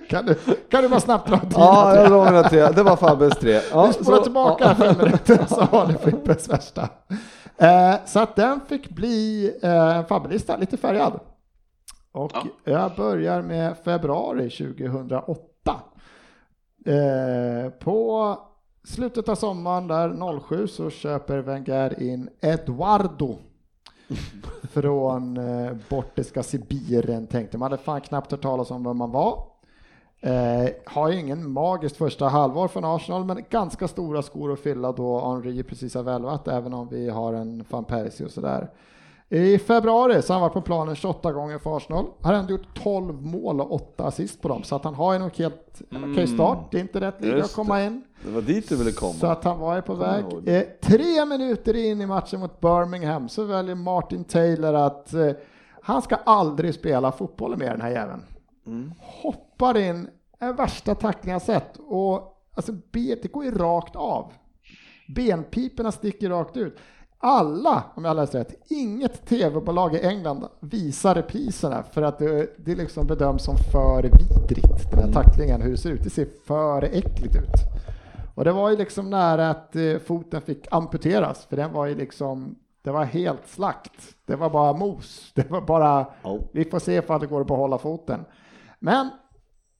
kan, du, kan du bara snabbt dra dina ja, jag drar mina tre. Det var Fabbes tre. Ja, Vi spolar tillbaka ja. fem minuter så har ni Frippes värsta. Eh, så att den fick bli eh, en fabbelista, lite färgad. Och Ja. jag börjar med februari 2008. Eh, på slutet av sommaren där 07 så köper Wenger in Eduardo från eh, bortiska Sibirien tänkte man hade fan knappt hört talas om vem man var. Eh, har ju ingen magiskt första halvår från Arsenal, men ganska stora skor att fylla då Henry precis har välvat, även om vi har en van Persie och sådär. I februari så har han varit på planen 28 gånger för Arsenal. Har ändå gjort 12 mål och 8 assist på dem, så att han har nog helt okej start. Det är inte rätt liga att komma in. Det var dit du ville komma. Så att han var ju på Kommer väg. Eh, tre minuter in i matchen mot Birmingham så väljer Martin Taylor att eh, han ska aldrig spela fotboll mer den här jäveln. Mm. Hoppar in, är värsta tackling jag sett och alltså bet, det går ju rakt av. Benpiporna sticker rakt ut. Alla, om jag läst rätt, inget tv-bolag i England visar repriserna för att det, det liksom bedöms som för vidrigt, den här tacklingen, hur det ser ut. Det ser för äckligt ut. Och det var ju liksom nära att eh, foten fick amputeras, för den var ju liksom, det var helt slakt. Det var bara mos. Det var bara, Ja. vi får se ifall det går att behålla foten. Men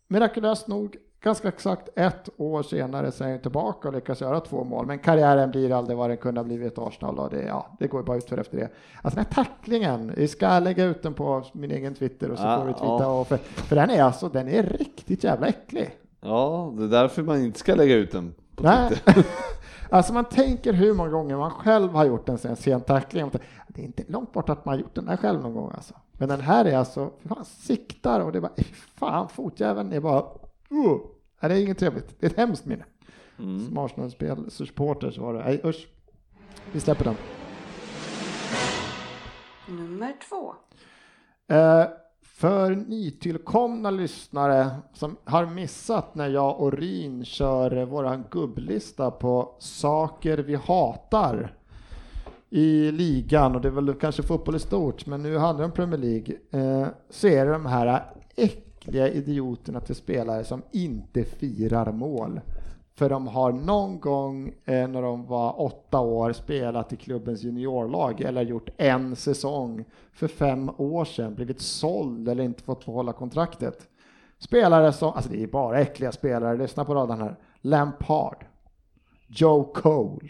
mirakulöst nog, ganska exakt ett år senare så är han tillbaka och lyckas göra två mål. Men karriären blir aldrig vad den kunde ha blivit i Arsenal och det, ja, det går bara utför efter det. Alltså den här tacklingen, vi ska lägga ut den på min egen Twitter och så får vi. Och för, för den är alltså, den är riktigt jävla äcklig. Ja, det är därför man inte ska lägga ut den på Nej. Twitter. alltså man tänker hur många gånger man själv har gjort en sån sen tackling. Det är inte långt bort att man har gjort den här själv någon gång alltså. Men den här är alltså, fan, siktar och det är bara, fan fotjäveln är bara, uh. Det är inget trevligt. Det är ett hemskt minne. Mm. Som Arsenal-spel, supporter så var det, nej usch. Vi släpper den. Nummer två. Eh, för nytillkomna lyssnare som har missat när jag och Ryn kör våran gubblista på saker vi hatar i ligan och det är väl kanske fotboll i stort men nu handlar det om Premier League eh, så är det de här äckliga idioterna till spelare som inte firar mål. För de har någon gång eh, när de var åtta år spelat i klubbens juniorlag eller gjort en säsong för fem år sedan, blivit såld eller inte fått behålla kontraktet. Spelare som, alltså det är bara äckliga spelare, lyssna på raden här. Lampard, Joe Cole,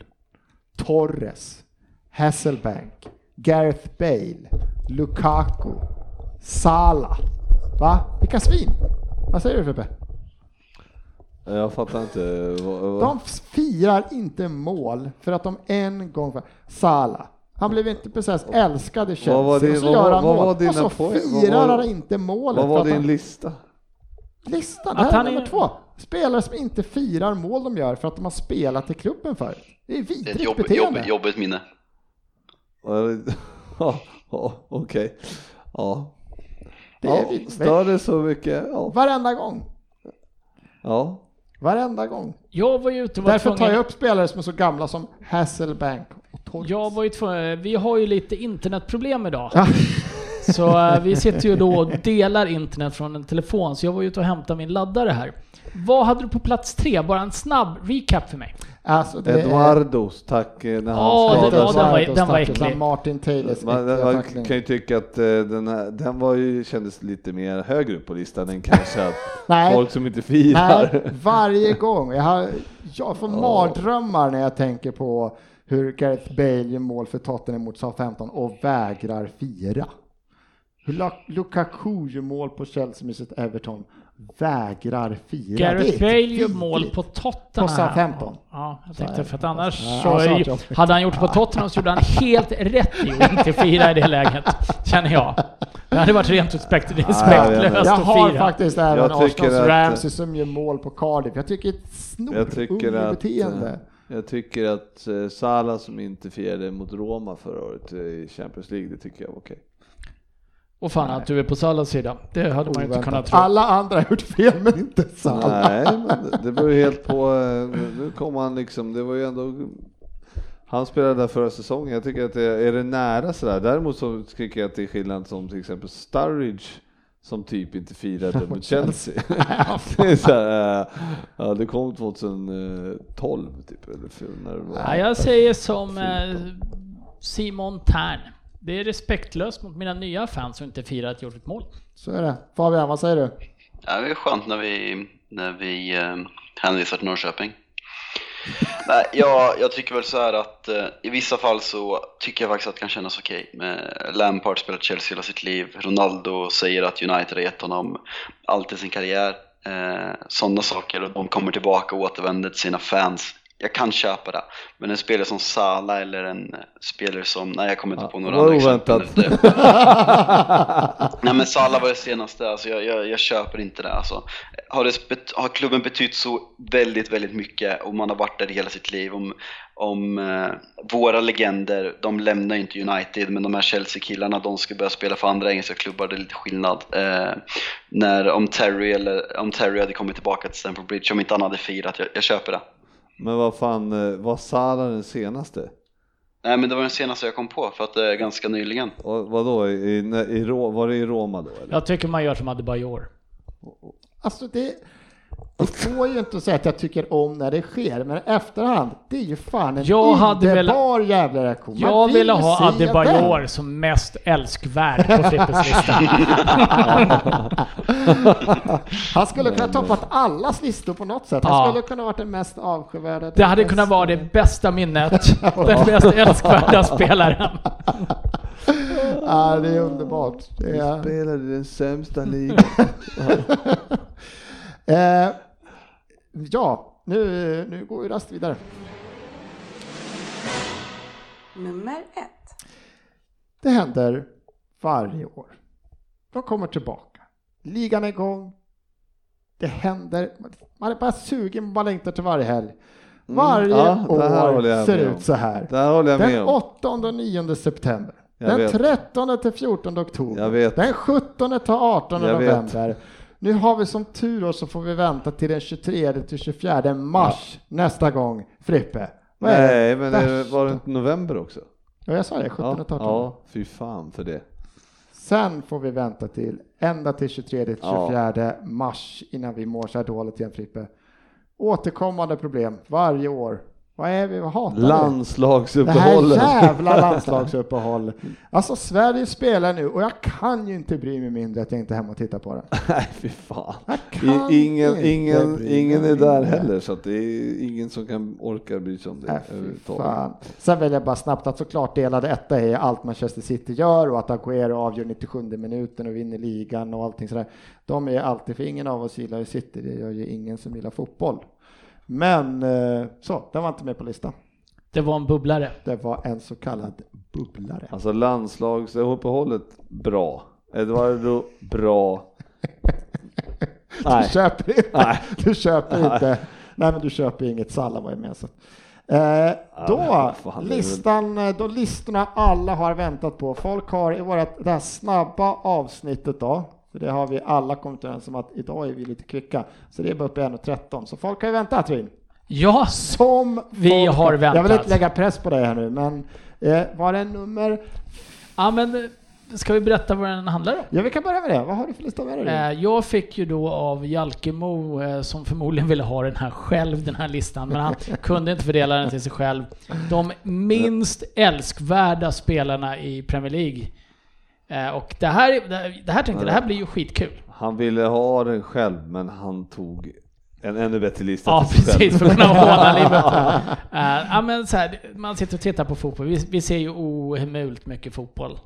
Torres, Hasselbank, Gareth Bale, Lukaku, Salah. Va? Vilka svin? Vad säger du Frippe? Jag fattar inte. Vad, vad, De firar inte mål för att de en gång... Salah. Han blev inte precis älskad i Chelsea Vad var det- och så vad- gör han vad mål. dina och så? Vad firar han inte målet. vad var din han... lista? Listan, Att det här han är är- nummer två. Spelare som inte firar mål de gör för att de har spelat i klubben förut. Det är Det är ett vidrigt jobb, beteende. jobb, jobbigt minne. Ja, ja, okej. Ja. Det är ja, vid- stör det så mycket? Ja. Varenda gång. ja. Varenda gång. Jag var ju ute och var Därför tar jag upp spelare som är så gamla som Hasselbank och Torres. Jag var ju tvungen... Vi har ju lite internetproblem idag. Så eh, vi sitter ju då och delar internet från en telefon, så jag var ju ute och hämtade min laddare här. Vad hade du på plats tre? Bara en snabb recap för mig. Alltså, det Eduardos, tack. eh, När han Ja, det skadade var- sig. den var- den var äcklig. Martin Taylors Man, man tackling. kan ju tycka att eh, den, här, den var ju, kändes lite mer högre upp på listan än kanske att Nej. folk som inte firar. Nej, varje gång. Jag, har, jag får mardrömmar när jag tänker på hur Gareth Bale gör mål för Tottenham mot Southampton och vägrar fira. hur Lu- Lukaku gör mål på Chelsea med sitt Everton, vägrar fira. Gareth Det är Bale gör mål på Tottenham. På Southampton. Ja, jag tänkte för att annars Ja, så är att hade han gjort på Tottenham så gjorde han helt rätt i att inte fira i det läget, känner jag. Det hade varit rent respekt, jag vet respektlöst Jag att har fira. faktiskt även Arsenals att- Ramsey som gör mål på Cardiff. Jag tycker ett Jag tycker att, snorungebeteende. eh, jag tycker att eh, Salah som inte firade mot Roma förra året i Champions League, det tycker jag var okej. Och fan att du är på Salas sida, det hade man ju inte kunnat tro. Alla andra har gjort fel men inte Salah. Nej, men det- beror ju helt på, eh, nu kom han liksom, det var ju ändå han spelade där förra säsongen, jag tycker att det är det nära sådär. Däremot så tycker jag att det är skillnad som till exempel Sturridge som typ inte firade mot Chelsea. det är så här, eh, ja det kom 2012 typ, eller när det var. Ja, jag säger som eh, Simon Tern. Det är respektlöst mot mina nya fans som inte firar att gjort ett mål. Så är det. Fabian, vad säger du? Ja, det är skönt när vi, när vi eh, hänvisar till Norrköping. Nej, jag, jag tycker väl så här att eh, i vissa fall så tycker jag faktiskt att det kan kännas okej. med Lampard spelat Chelsea hela sitt liv. Ronaldo säger att United har gett honom allt i sin karriär. Eh, Sådana saker och de kommer tillbaka och återvänder till sina fans. Jag kan köpa det. Men en spelare som Salah eller en spelare som, nej jag kommer inte på några andra exempel. oväntat. Det- Nej men Salah var det senaste, alltså jag, jag, jag köper inte det. Alltså, har, det, har klubben betytt så väldigt, väldigt mycket och man har varit där hela sitt liv. Om, om eh, våra legender, de lämnar inte United, men de här Chelsea-killarna, de ska börja spela för andra engelska klubbar, det är lite skillnad. Eh, när, om, Terry eller, om Terry hade kommit tillbaka till Stamford Bridge, om inte han hade firat, jag, jag köper det. Men vad fan, eh, var Salah den senaste? Nej men det var den senaste jag kom på, för att det är ganska nyligen. Och vadå, i, i, i, var det i Roma då eller? Jag tycker man gör som Adebayor. Alltså det, det får ju inte säga att jag tycker om när det sker, men efterhand, det är ju fan en Jag hade underbar jävla reaktion. Man Jag vill ville ha Adebayor den. som mest älskvärd på Frippes lista. Han skulle kunna toppat allas listor på något sätt. Han Ja. skulle kunna varit den mest avskyvärda. Det hade den kunnat bästa. vara det bästa minnet. Den mest älskvärda spelaren. Ja, det är underbart. Det är, Spelade den sämsta ligan. eh, ja, nu, nu går vi rast vidare. Nummer ett. Det händer varje år. De kommer tillbaka. Ligan är igång. Det händer. Man är bara sugen, man längtar till varje helg. Varje Mm. ja, det här håller år jag ser med ut om. så här. Det här håller jag med Den om. 8 och 9 september. Jag den vet. 13 till 14 oktober. Jag vet. Den 17 till 18 Jag vet. Nu har vi som tur då så får vi vänta till den 23 till 24 mars nästa gång. Frippe. Vad Nej, men det värsta? var det inte november också? Ja, jag sa det, 17 till Ja, 18. ja, fy fan för det. Sen får vi vänta till ända till 23 till Ja. 24 mars innan vi mår så här dåligt igen Frippe. Återkommande problem varje år. Vad är vi, vad hatar vi? Det här Landslagsuppehållet. jävla landslagsuppehåll. Alltså Sverige spelar nu och jag kan ju inte bry mig mindre att jag inte är hemma och tittar på det. Nej, fy fan. Ingen, ingen, ingen är där mindre. heller, så att det är ingen som kan orka bry sig om det Nej. Sen vill jag bara snabbt att såklart delade etta är allt Manchester City gör och att Aguero avgör 97 minuten och vinner ligan och allting sådär. De är alltid, för ingen av oss gillar ju City, det gör ju ingen som gillar fotboll. Men eh, så, den var inte med på listan. Det var en bubblare. Det var en så kallad bubblare. Alltså landslagsuppehållet, bra. Eduardo, bra. Du Nej, köper inte, Nej. du köper inte, nej men du köper inget Salah var ju med så. Eh, då, fan, listan, eh, då listorna alla har väntat på. Folk har i vårat, det här snabba avsnittet då, för det har vi alla kommit överens om att idag är vi lite kvicka, så det är bara uppe i 1.13. Så folk har ju väntat Rin. Ja, Som Vi folk har Jag vill väntat. inte lägga press på dig här nu, men eh, var det nummer... ja men ska vi berätta vad den handlar om? Ja, vi kan börja med det. Vad har du för lista med dig? Eh, Jag fick ju då av Jalkemo, eh, som förmodligen ville ha den här själv, den här listan, men han kunde inte fördela den till sig själv. De minst älskvärda spelarna i Premier League. Eh, Och det här, är- det här- tänkte jag, det här blir ju skitkul. han ville ha den själv, men han tog en ännu bättre lista Ja, precis, för att kunna håna Liverpool. Eh, ja, men så här, man sitter och tittar på fotboll. Vi, vi ser ju ohemult mycket fotboll.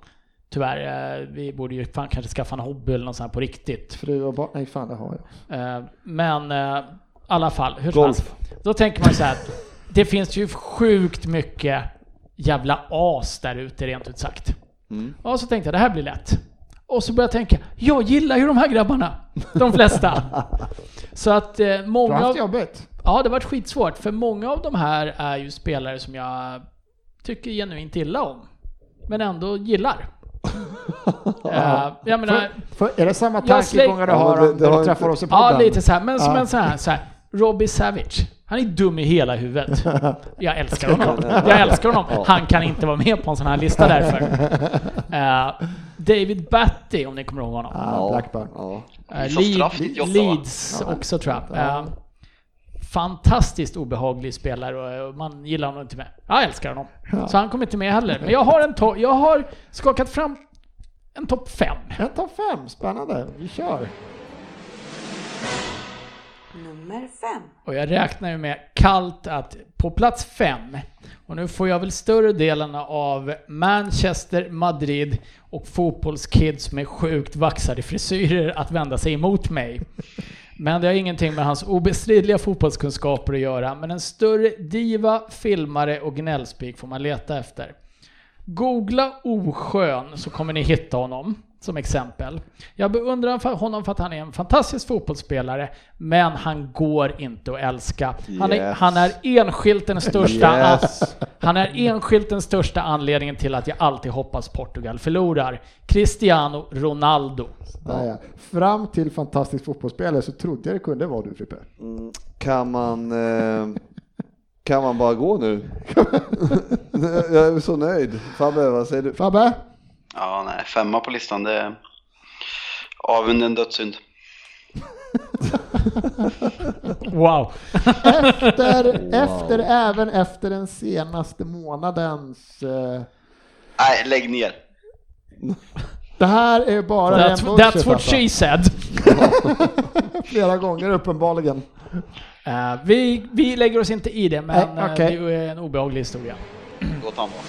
Tyvärr, eh, vi borde ju fan kanske skaffa en hobby eller något sånt här på riktigt. Fru och barn, nej fan det har jag. Men i alla fall, hur Golf. helst. Då tänker man så här, det finns ju sjukt mycket jävla as där ute rent ut sagt. Mm. Och så tänkte jag, det här blir lätt. Och så började jag tänka, jag gillar ju de här grabbarna. De flesta. så att eh, Du har många haft av, jobbigt. Ja, det har varit skitsvårt. För många av de här är ju spelare som jag tycker genuint illa om. Men ändå gillar. uh, jag menar, För, är det samma tankegångar du har om när du träffar oss i podden? ja lite så här. Men som Ja. en sån här, så här, Robbie Savage. Han är dum i hela huvudet. Jag älskar honom. Jag älskar honom. Han kan inte vara med på en sån här lista därför. Eh, David Batty, om ni kommer ihåg honom. Ah, Blackburn. Ja. Eh, Missade straff Lead- 98, va? Leeds också tror jag. Eh, fantastiskt obehaglig spelare och och man gillar honom inte med. Jag älskar honom. Så han kommer inte med heller. Men jag har, en to- jag har skakat fram en topp fem. En topp fem, spännande. Vi kör. Nummer fem. Och jag räknar ju med kallt att på plats fem, och nu får jag väl större delen av Manchester, Madrid och fotbollskids med sjukt vaxade frisyrer att vända sig emot mig. Men det har ingenting med hans obestridliga fotbollskunskaper att göra, men en större diva, filmare och gnällspik får man leta efter. Googla oskön så kommer ni hitta honom som exempel. Jag beundrar honom för att han är en fantastisk fotbollsspelare, men han går inte att älska. Han är, Yes. han är enskilt den största Yes. han är enskilt den största anledningen till att jag alltid hoppas Portugal förlorar. Cristiano Ronaldo. Där ja. Fram till fantastisk fotbollsspelare så trodde jag det kunde vara du Frippe. Kan man, eh, kan man bara gå nu? jag är så nöjd. Fabbe, vad säger du? Fabbe? Ja, nej, femma på listan, det är avund en dödssynd. Wow. Efter, efter, även efter den senaste månadens... Eh, Nej, lägg ner. det här är bara That's, bullshit that's what alltså. she said. Flera gånger uppenbarligen. Eh, vi, vi lägger oss inte i det, men Nej, eh, okej. det är en obehaglig historia. Låt han vara.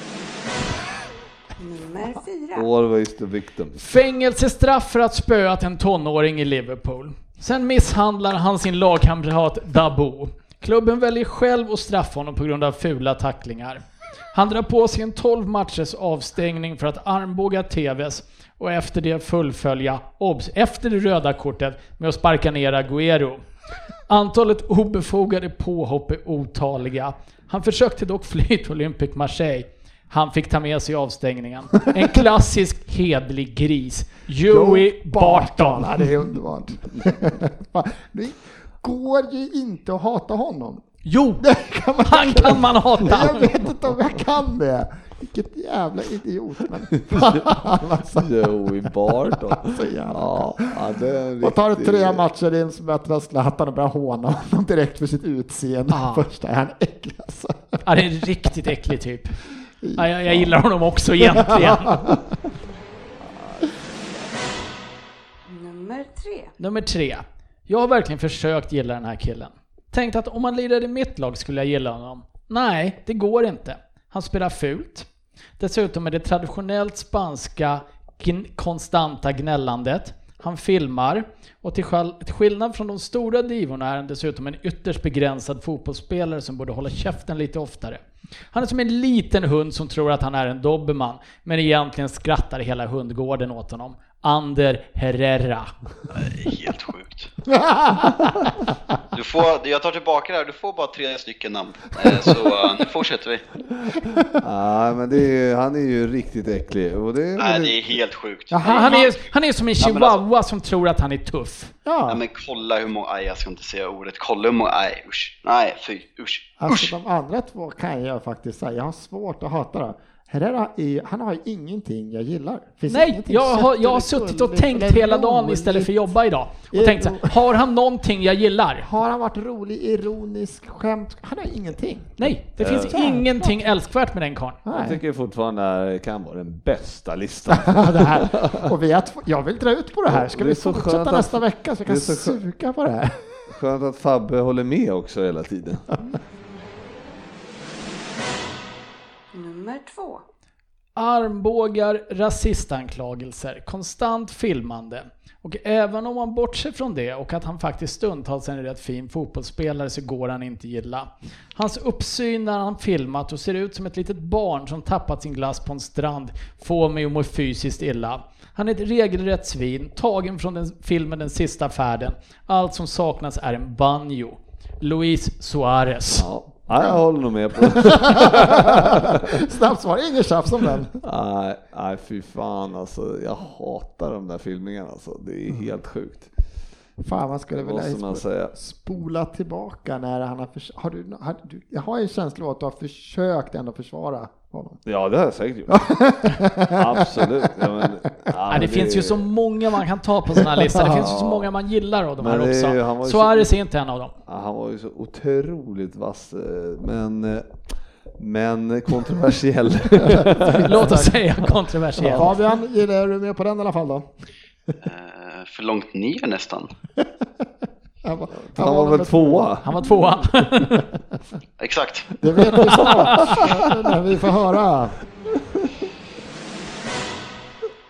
Nummer fyra. Always the victim. Fängelsestraff för att spöat en tonåring i Liverpool. Sen misshandlar han sin lagkamrat Dabo. Klubben väljer själv att straffa honom på grund av fula tacklingar. Han drar på sig en 12 matchers avstängning för att armbåga TVs och efter det fullfölja, obs, efter det röda kortet med att sparka ner Agüero. Antalet obefogade påhopp är otaliga. Han försökte dock fly till Olympic Marseille. Han fick ta med sig avstängningen. En klassisk hedlig gris. Joey Barton. Ja, det är underbart. Det går ju inte att hata honom. Jo! Kan man- Han kan man Jag hata! vet inte om jag kan det. Vilket jävla idiot. Men alltså. Joey Barton. Så jävla. Ja, ja, det är en Och tar tre matcher in så möter han Zlatan och börjar håna honom direkt för sitt utseende. Ah. Första är han äcklig alltså. Ja, det är en riktigt äcklig typ. Ja, jag, jag gillar honom också egentligen. Nummer tre. Nummer tre. Jag har verkligen försökt gilla den här killen. Tänkt att om han lirade i mitt lag skulle jag gilla honom. Nej, det går inte. Han spelar fult. Dessutom är det traditionellt spanska gn- konstanta gnällandet. Han filmar och till, till skillnad från de stora divorna är han dessutom en ytterst begränsad fotbollsspelare som borde hålla käften lite oftare. Han är som en liten hund som tror att han är en dobermann, men egentligen skrattar hela hundgården åt honom. Ander Herrera. Är helt sjukt. Du får, jag tar tillbaka det här, du får bara tre stycken namn. Eh, Så eh, nu fortsätter vi. Ja, men det är, han är ju riktigt äcklig. Och det, Nej, det är helt sjukt. Jaha, Nej, Han är, han är som en Ja, men chihuahua som tror att han är tuff. Nej Ja, men kolla hur många, nej jag ska inte säga ordet, kolla hur många, nej usch, nej fy, usch, usch. alltså de andra två kan jag faktiskt säga. Jag har svårt att hata det. Herrera är, han har ju ingenting jag gillar. Finns Nej, jag har, jag har suttit och tänkt hela dagen istället för att jobba idag. Och tänkt så här, har han någonting jag gillar? Har han varit rolig, ironisk, skämt? Han har ingenting. Nej, det finns Äh. ingenting älskvärt med den karln. jag tycker fortfarande det här kan vara den bästa listan. det här. Och vi har jag vill dra ut på det här. Ska Det vi så fortsätta att- nästa vecka så vi kan det så suga på det här? Skönt att Fabbe håller med också hela tiden. Nummer två. Armbågar, rasistanklagelser, konstant filmande. Och även om man bortser från det och att han faktiskt stundtals är en rätt fin fotbollsspelare så går han inte gilla. Hans uppsyn när han filmat och ser ut som ett litet barn som tappat sin glass på en strand får mig att må fysiskt illa. Han är ett regelrätt svin, tagen från den filmen Den sista färden. Allt som saknas är en banjo. Luis Suarez. Ja, ja, jag håller nog med på. Snabbt svar, inget tjafs om den. Nej, nej fy fan alltså. Jag hatar de där filmningarna alltså. Det är helt sjukt. Fan, man skulle vilja man säga? spola tillbaka när han har, förs- har, du, har du Jag har en känsla av att du har försökt ändå försvara honom. Ja, det har jag säkert gjort. Absolut. Ja, men, ja, Ja, men det finns ju så många man kan ta på såna här listor. Det finns ju så många man gillar av de här det också. så- Suarez är inte en av dem. Ja, han var ju så otroligt vass, eh, men, eh, men kontroversiell. Låt oss säga kontroversiell. Fabian, gillar du med på den i alla fall då? Eh, för långt ner nästan. Han var, Han var nummer väl tvåa? Han var tvåa. Exakt. Det vet vi snart när vi får höra.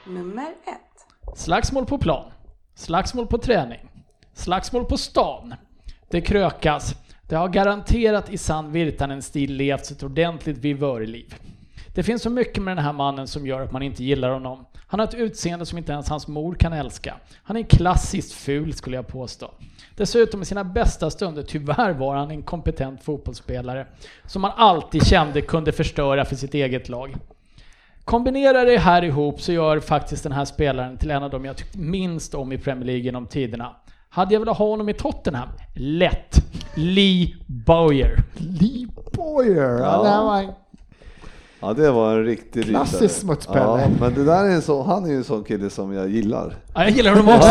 Nummer ett. Slagsmål på plan. Slagsmål på träning. Slagsmål på stan. Det krökas. Det har garanterat i sann Virtanen-stil levts ett ordentligt vivörliv. Det finns så mycket med den här mannen som gör att man inte gillar honom. Han har ett utseende som inte ens hans mor kan älska. Han är klassiskt ful skulle jag påstå. Dessutom i sina bästa stunder, tyvärr var han en kompetent fotbollsspelare som man alltid kände kunde förstöra för sitt eget lag. Kombinerar det här ihop så gör faktiskt den här spelaren till en av dem jag tyckt minst om i Premier League genom tiderna. Hade jag velat ha honom i Tottenham? Lätt! Lee Bowyer. Lee Boyer. Ja. Ja. Det här var en Ja, det var en riktig Klassisk smutspelle. Ja, men det där är en sån, han är ju en sån kille som jag gillar. Ja, jag gillar honom också.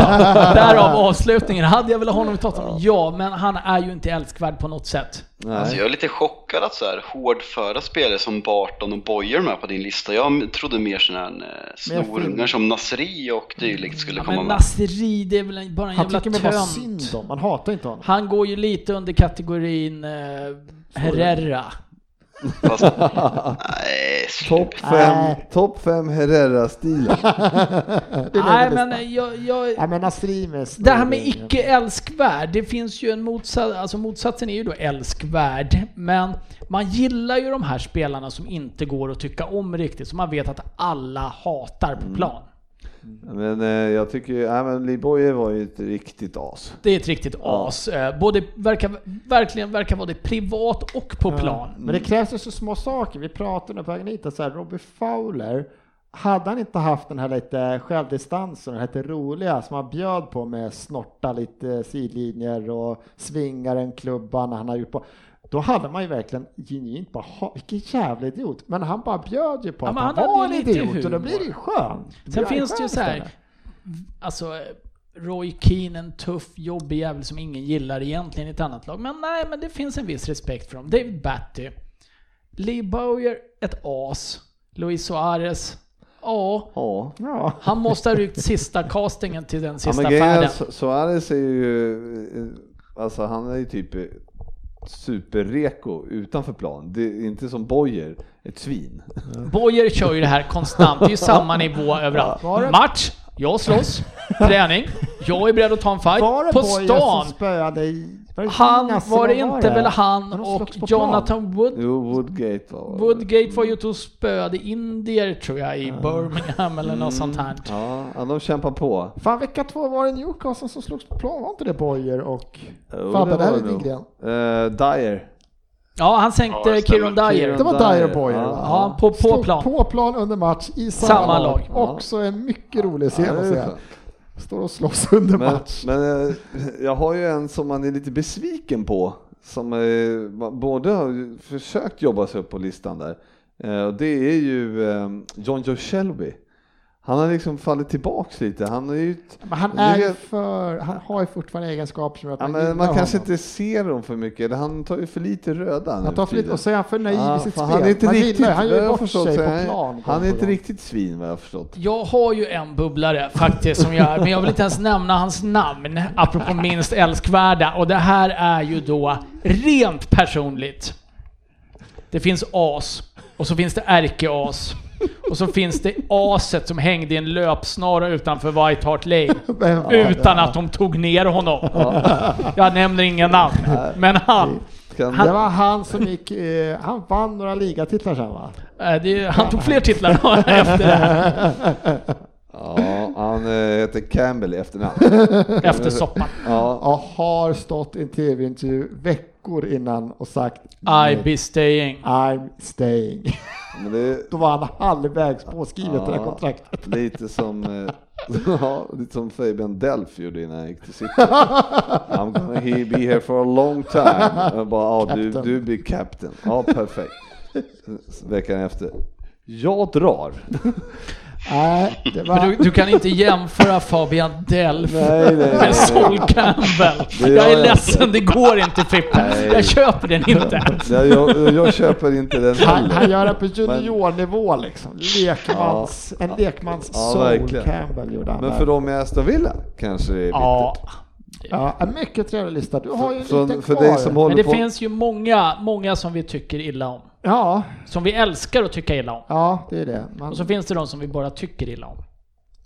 Därav avslutningen. Hade jag velat ha honom i Tottenham? Ja, men han är ju inte älskvärd på något sätt. Nej. Alltså jag är lite chockad att så här hårdföra spelare som Barton och Boyer med på din lista. Jag trodde mer sådana här eh, snorungar som Nasri och dylikt skulle Ja, komma men med. Nasri, det är väl bara en Han jävla tycker mig bara synd tönt. om. Man hatar inte honom. Han går ju lite under kategorin eh, Herrera. Fast, nej, Topp fem, top fem Herrera-stilar. Nej, men jag, jag, Ja, men Nasri med Det här med icke älskvärd, det finns ju en motsats, alltså motsatsen är ju då älskvärd, men man gillar ju de här spelarna som inte går att tycka om riktigt, som man vet att alla hatar på plan. Men eh, jag tycker, nej men Lee Boyer var ju ett riktigt as. Det är ett riktigt as. Eh, Både verkar, verkligen verkar vara det privat och på plan. Men det krävs ju så små saker. Vi pratade nu på Agnita, så här, Robbie Fowler, hade han inte haft den här lite självdistansen, den här lite roliga som han bjöd på med snorta lite sidlinjer och svingar en klubba när han har gjort på. Då hade man ju verkligen genuint bara, vilken jävla idiot. Men han bara bjöd ju på Ja, att men han, var en idiot och då blir det ju skönt. Sen finns det ju så här, alltså Roy Keane, en tuff, jobbig jävel som ingen gillar egentligen i ett annat lag. Men nej, men det finns en viss respekt för dem. David Batty. Lee Bowyer, ett as. Luis Suarez, ja. Ja. Ja. Han måste ha ryckt sista castingen till den Ja, sista men grejen är, färden. Su- Suarez är ju, eh, alltså han är ju typ eh, superreko utanför plan. Det är inte som Boyer, ett svin. Boyer kör ju det här konstant, det är ju samma nivå överallt. Match, jag slåss. Träning, jag är beredd att ta en fight. Var det På Boyer stan, som spöade han var det inte väl han och. Jonathan Wood Jo, Woodgate var Woodgate var ju ute och spöade indier tror jag i Birmingham eller Mm. något sånt här. Ja, ja, de kämpar på. Fan, vecka två var det Newcastle som slogs på plan, var inte det Boyer och Jo, Fabbe, det där var är det din nog. gren. Eh, Dyer. Ja, han sänkte Ja. Kieron Dyer. Det var Dyer, Dyer Boyer ja. Ja, på, på plan. på plan under match i samma, Samma lag. Också en mycket rolig scen att se. Står och slåss under Men, match. men eh, jag har ju en som man är lite besviken på. Som eh, både har försökt jobba sig upp på listan där. Eh, det är ju John Joe Shelby. Han har liksom fallit tillbaks lite. Han är ju... Men han är ju för, han har ju fortfarande egenskaper som gör att Ja, man men gillar man kanske honom. inte ser dem för mycket. Eller han tar ju för lite röda Han tar för lite, och så är han för naiv Ja, i sitt spel. Han är inte man riktigt, gillar, han gör bort förstått sig på plan. Han är inte riktigt svin vad jag har förstått. Jag har ju en bubblare faktiskt som jag, men jag vill inte ens nämna hans namn, apropå minst älskvärda. Och det här är ju då rent personligt. Det finns as, och så finns det ärke-as. Och så finns det aset som hängde i en löpsnara utanför White Hart Lane. Var Utan att de tog ner honom. Jag nämner inga namn, men han. Kan, Det var han som gick, eh, han vann några ligatitlar sen va? eh, Det, han tog fler titlar efter det här. ja, han eh, heter Campbell i efternamn. Efter soppan. Ja, Och har stått i en tv-intervju veckor innan och sagt I be staying. I'm staying. men det Då var han halvvägs påskrivet det här Ja. kontraktet. lite som, eh, ja, lite som Fabian Delph gjorde innan han gick till City. I'm gonna he be here for a long time. Jag bara, ja, du, du blir captain. Ja, perfekt. Veckan efter. Jag drar. Nej, det var... Men du, du kan inte jämföra Fabian Delf Nej, nej, nej. med Sol Campbell. Jag är jag ledsen, det går inte Frippe. Nej. Jag köper den inte. Jag, jag, jag köper inte den Han, han heller. gör det på juniornivå liksom. Lekmans, en lekmans Ja, verkligen. Campbell gjorde han Men för dem i Aston Villa kanske det är Ja, bittert. Ja, en mycket trevlig lista. Du har ju en För, liten för kvar. dig som håller men det på... finns ju många, många som vi tycker illa om. Ja, Som vi älskar att tycka illa om. ja, det är det. Man, Och så finns det de som vi bara tycker illa om.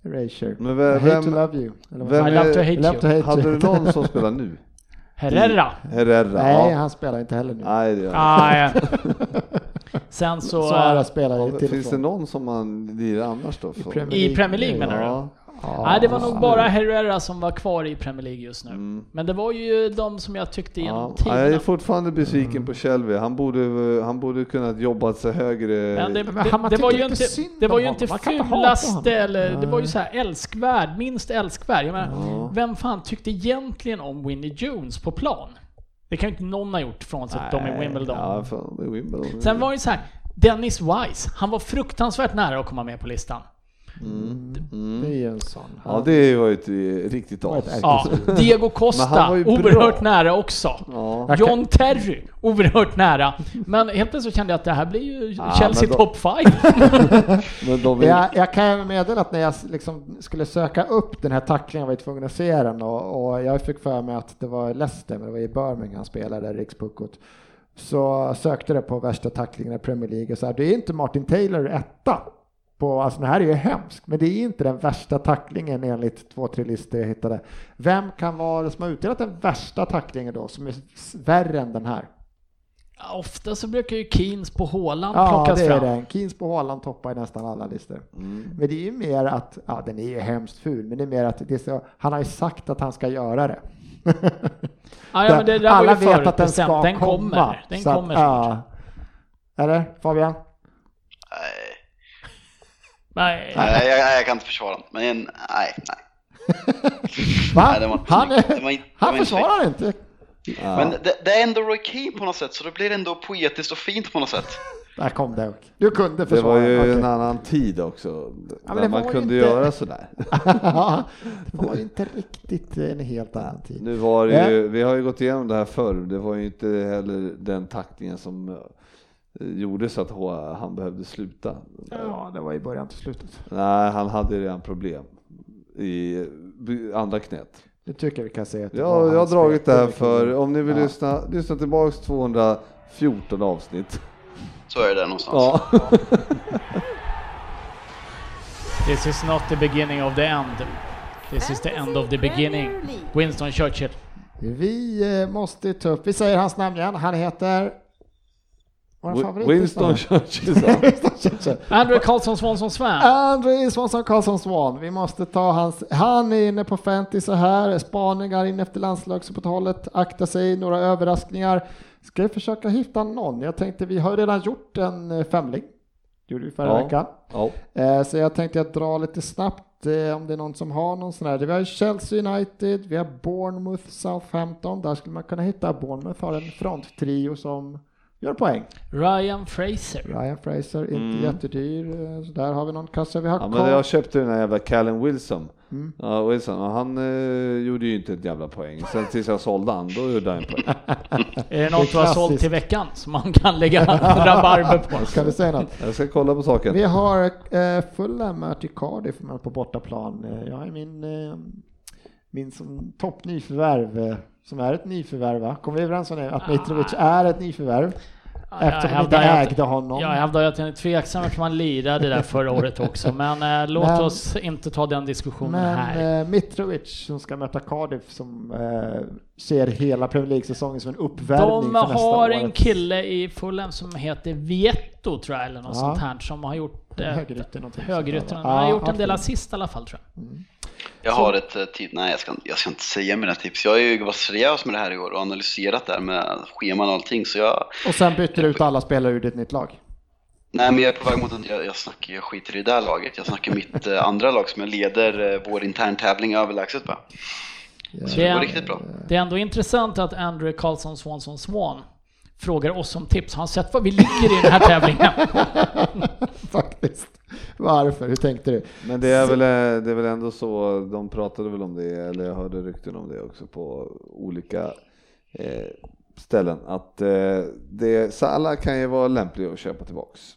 Erasure. Men I vem- hate to love you. Eller vad vem? I love to är- hate I love to you. hate Hade you. du någon som spelar nu? Herrera. Herrera? Nej, ja. han spelar inte heller nu. Nej, det gör han inte. Nej. Sen så... Sara spelar Ja, Finns det någon som man lirar annars då? För? Premier I Premier League menar du? Ja. Ja, Nej, det var nog bara Herrera som var kvar i Premier League just nu. Mm. Men det var ju de som jag tyckte genom Ja. tiderna. Jag är fortfarande besviken på Shelby. Han borde, han borde kunnat jobbat sig högre. Men det, Men det, han- man det var ju inte, det var ju fulaste eller det var ju så här älskvärd, minst älskvärd. Jag menar, Ja. vem fan tyckte egentligen om Winnie Jones på plan? Det kan ju inte någon ha gjort frånsett dem i Wimbledon. Ja, fan, det är Wimbledon. Sen var det så här, Dennis Wise, han var fruktansvärt nära att komma med på listan. Mm. Det Mm. är ju en sån. Ja, det var ju ett riktigt as. Ja, Diego Men Costa, han var ju bra. oerhört nära också. Ja. John Terry, oerhört nära. Men helt plötsligt kände jag att det här blir ju Ja, Chelsea top 5. Men de vill... Jag, jag kan ju meddela att när jag liksom skulle söka upp den här tacklingen var jag tvungen att se den och, och jag fick för mig att det var Leicester, men det var i Birmingham han spelade, rikspuckot. Så sökte det på värsta tacklingen i Premier League och så här, det är inte Martin Taylor etta. På, alltså det här är ju hemskt, men det är inte den värsta tacklingen enligt två, tre listor jag hittade. Vem kan vara det som har utdelat den värsta tacklingen då, som är värre än den här? Ja, Ofta så brukar ju Keens på Haaland Ja, plockas det är fram. den. Keens på Haaland toppar i nästan alla listor. Men det är ju mer att, ja den är ju hemskt ful, men det är mer att det är så, han har ju sagt att han ska göra det. Ja, ja, men det Alla vet att den ska Den komma. kommer. Den kommer snart. ja. Eller Fabian? Nej, Nej. jag, jag kan inte försvara den. Men nej, nej. Va? Nej, det var inte han. Det var inte- det han var inte försvarar inte. Men det, det är ändå Roy Keane på något sätt, så det blir ändå poetiskt och fint på något sätt. Där kom det. Du kunde Det försvara. var ju okej. en annan tid också, men där det man kunde inte- göra sådär. det var ju inte riktigt en helt annan tid. Nu var det ju, vi har ju gått igenom det här förr, det var ju inte heller den tacklingen som eh, gjorde så att han behövde sluta. Ja, det var i början till slutet. Nej, han hade redan problem i andra knät. Det tycker jag vi kan säga Ja, jag har dragit det här för, om ni vill Ja. lyssna, lyssna tillbaks 214 avsnitt. Så är det där någonstans. Ja. This is not the beginning of the end. This is the end of the beginning. Winston Churchill. Vi eh, måste ta upp, vi säger hans namn igen, han heter... Winston. Winston Churchill. Andrew Karlsson Swanson Swan. André Swanson Karlsson Swan. Vi måste ta hans, han är inne på fantasy här, spaningar in efter landslagsuppehållet, akta sig, några överraskningar. Ska jag försöka hitta någon? Jag tänkte, vi har redan gjort en eh, femling. gjorde vi förra Ja. veckan. Ja. Eh, Så jag tänkte att dra lite snabbt eh, om det är någon som har någon sån här. Vi har Chelsea United, vi har Bournemouth, Southampton. Där skulle man kunna hitta. Bournemouth har en fronttrio som gör poäng. Ryan Fraser. Ryan Fraser, inte Mm. jättedyr. eh, Så där har vi någon kassa. Vi har Ja, men jag köpte den här jävla Callum Wilson. Mm. Ja, Wilson och han eh, gjorde ju inte ett jävla poäng. Sen tills jag sålde han, då gjorde han en poäng. Är det något du har sålt till veckan som man kan lägga rabarber på? Ska du säga något? Jag ska kolla på saken. Vi har eh, Fulham möter Cardiff på bortaplan. Eh, Jag har min, eh, min som toppnyförvärv, eh, som är ett nyförvärv va? Kommer vi överens om det? Att Mitrovic är ett nyförvärv? Eftersom inte ägde honom. Jag hävdar att jag är tveksam eftersom han lirade där förra året också, men eh, låt Men- oss inte ta den diskussionen här. Men eh, Mitrovic som ska möta Cardiff som eh, ser hela Premier League-säsongen som en uppvärmning De för nästa har en året. kille i Fulham som heter Vietto tror jag, eller något Ja. sånt här, som har gjort eh, Högerytter någonting högerytter. Han har Ja, gjort en del assist i alla fall tror jag. Jag har ett eh, tips, nej jag ska, jag ska inte säga mina tips. Jag har ju varit seriös med det här i år och analyserat det här med scheman och allting så jag, Och sen byter du ut alla spelare ur ditt nytt lag. nej men jag är på väg mot en, jag, jag snackar, jag skiter i det där laget. Jag snackar mitt eh, andra lag som jag leder eh, vår interntävling överlägset på. Så det Det- går riktigt bra. Det är ändå intressant att Andrew Karlsson Swanson Swan frågar oss om tips. Har han sett vad vi ligger i den här tävlingen? Faktiskt. Varför? Hur tänkte du? Men det är, väl, eh, det är väl ändå så, de pratade väl om det, eller jag hörde rykten om det också på olika eh, ställen, att eh, det, Salah kan ju vara lämplig att köpa tillbaks.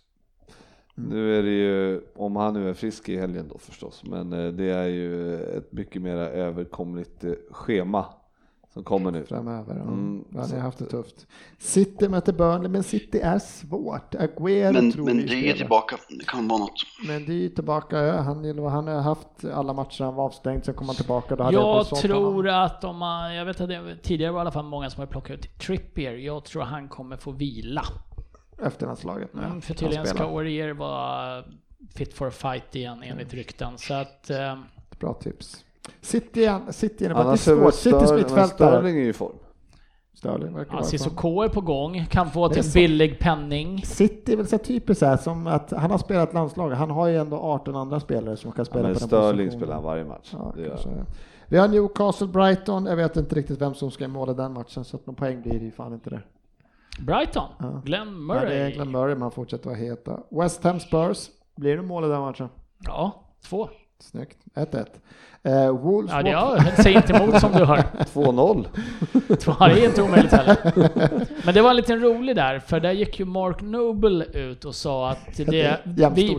Nu är det ju, om han nu är frisk i helgen då förstås, men eh, det är ju ett mycket mer överkomligt eh, schema som kommer nu. Framöver. Mm, ja, ni har haft det tufft. City möter Burnley, men City är svårt. Aguero Men, tror men vi det är tillbaka, det kan vara något. Men det är ju tillbaka. Han, han har haft alla matcher, han var avstängd, sen kom han tillbaka. Då hade jag sålt honom. tror att om man, jag vet att det tidigare var i alla fall många som har plockat ut Trippier. Jag tror han kommer få vila. Efter landslaget nu. Mm, för tydligen ska. Aurier vara fit for a fight igen enligt rykten. Så att, eh, Bra tips. City, igen- City innebär att det är svårt. Citys mittfältare. Sterling är ju i form. Sterling verkar ja, vara Cissoko är på gång, kan få till en så. billig penning. City är väl så typiskt så här som att han har spelat landslag. Han har ju ändå 18 andra spelare som kan Ja, spela men på den Sterling positionen. spelar han varje match. Ja. Vi har Newcastle Brighton. Jag vet inte riktigt vem som ska måla den matchen så att någon poäng blir det ju fan inte det. Brighton, Ja. Glenn Ja, Murray. det är Glenn Murray man fortsätter vara heta. West Ham Spurs. Blir det mål i den matchen? Ja, två. Snyggt. 1-1. Eh, Wolves Ja, jag säger inte emot som du hör. 2-0. Två, det är inte omöjligt heller. Men det var en liten rolig där, för där gick ju Mark Noble ut och sa att det, vi,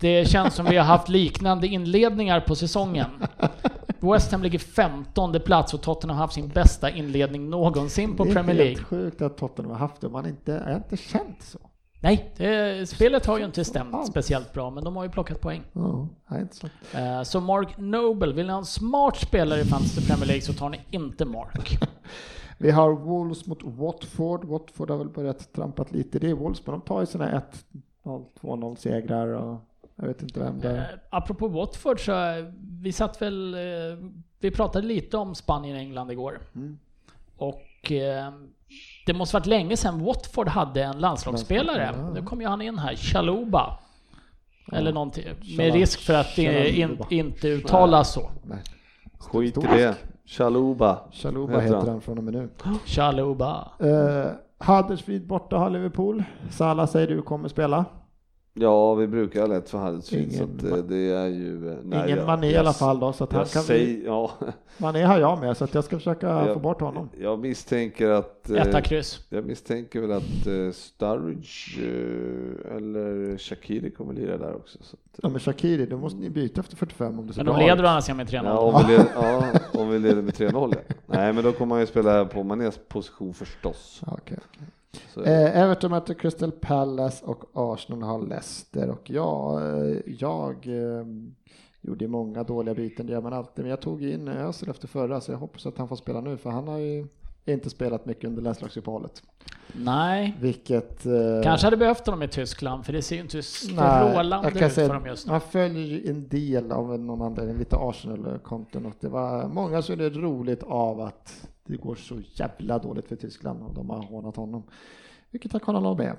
det känns som vi har haft liknande inledningar på säsongen. West Ham ligger 15 plats och Tottenham har haft sin bästa inledning någonsin på Det är Premier helt League. sjukt att Tottenham har haft det. Man inte, jag har inte känt så. Nej, det, spelet har ju inte stämt speciellt bra, men de har ju plockat poäng. Så. Eh, Så Mark Noble, vill ni ha en smart spelare i Fantasy Premier League så tar ni inte Mark. Vi har Wolves mot Watford. Watford har väl börjat trampat lite. Det är Wolves, men de tar ju sina 1-0, 2-0 segrar och jag vet inte vem det är. Eh, Apropå Watford så, eh, vi satt väl, eh, vi pratade lite om Spanien och England igår. Mm. Och eh, det måste varit länge sedan Watford hade en landslagsspelare. Nu kommer ju han in här, Chaluba. Eller någonting, med risk för att det in, inte uttalas så. Skit i det. Chaluba. Chaluba Heter han. från och med nu. Chaluba. Uh, Huddersfield borta har Liverpool. Salah säger du kommer spela. Ja, vi brukar ha lätt för Huddersfield så Ingen att, eh, det är ju... eh, nej, Ingen jag- Mané i jag- alla fall då, så att han Jag, kan säger, ja, Mané har jag med, så att jag ska försöka Ja. få bort honom. jag misstänker att... eh, Etta kryss. Jag misstänker väl att uh, Sturridge eh, eller Shakiri kommer lira där också. Så att, Ja, men Shakiri, då måste ni byta efter 45 om det ser Men de leder andra sidan med 3-0. ja, om, vi leder, ja, om vi leder med 3-0 ja. Nej, men då kommer man ju spela på Manés position förstås. Okej. Eh, Everton möter Crystal Palace och Arsenal har Leicester och ja, eh, jag eh, gjorde många dåliga byten, det gör man alltid, men jag tog in Özil efter förra så jag hoppas att han får spela nu för han har ju inte spelat mycket under landslagsuppehållet. Nej, Vilket... Eh, kanske hade behövt honom i Tyskland för det ser ju inte strålande ut för säga, dem just nu. Man följer ju en del av någon anledning, lite Arsenal-konton och det var många som det roligt av att det går så jävla dåligt för Tyskland och de har hånat honom. Vilket jag kan hålla med.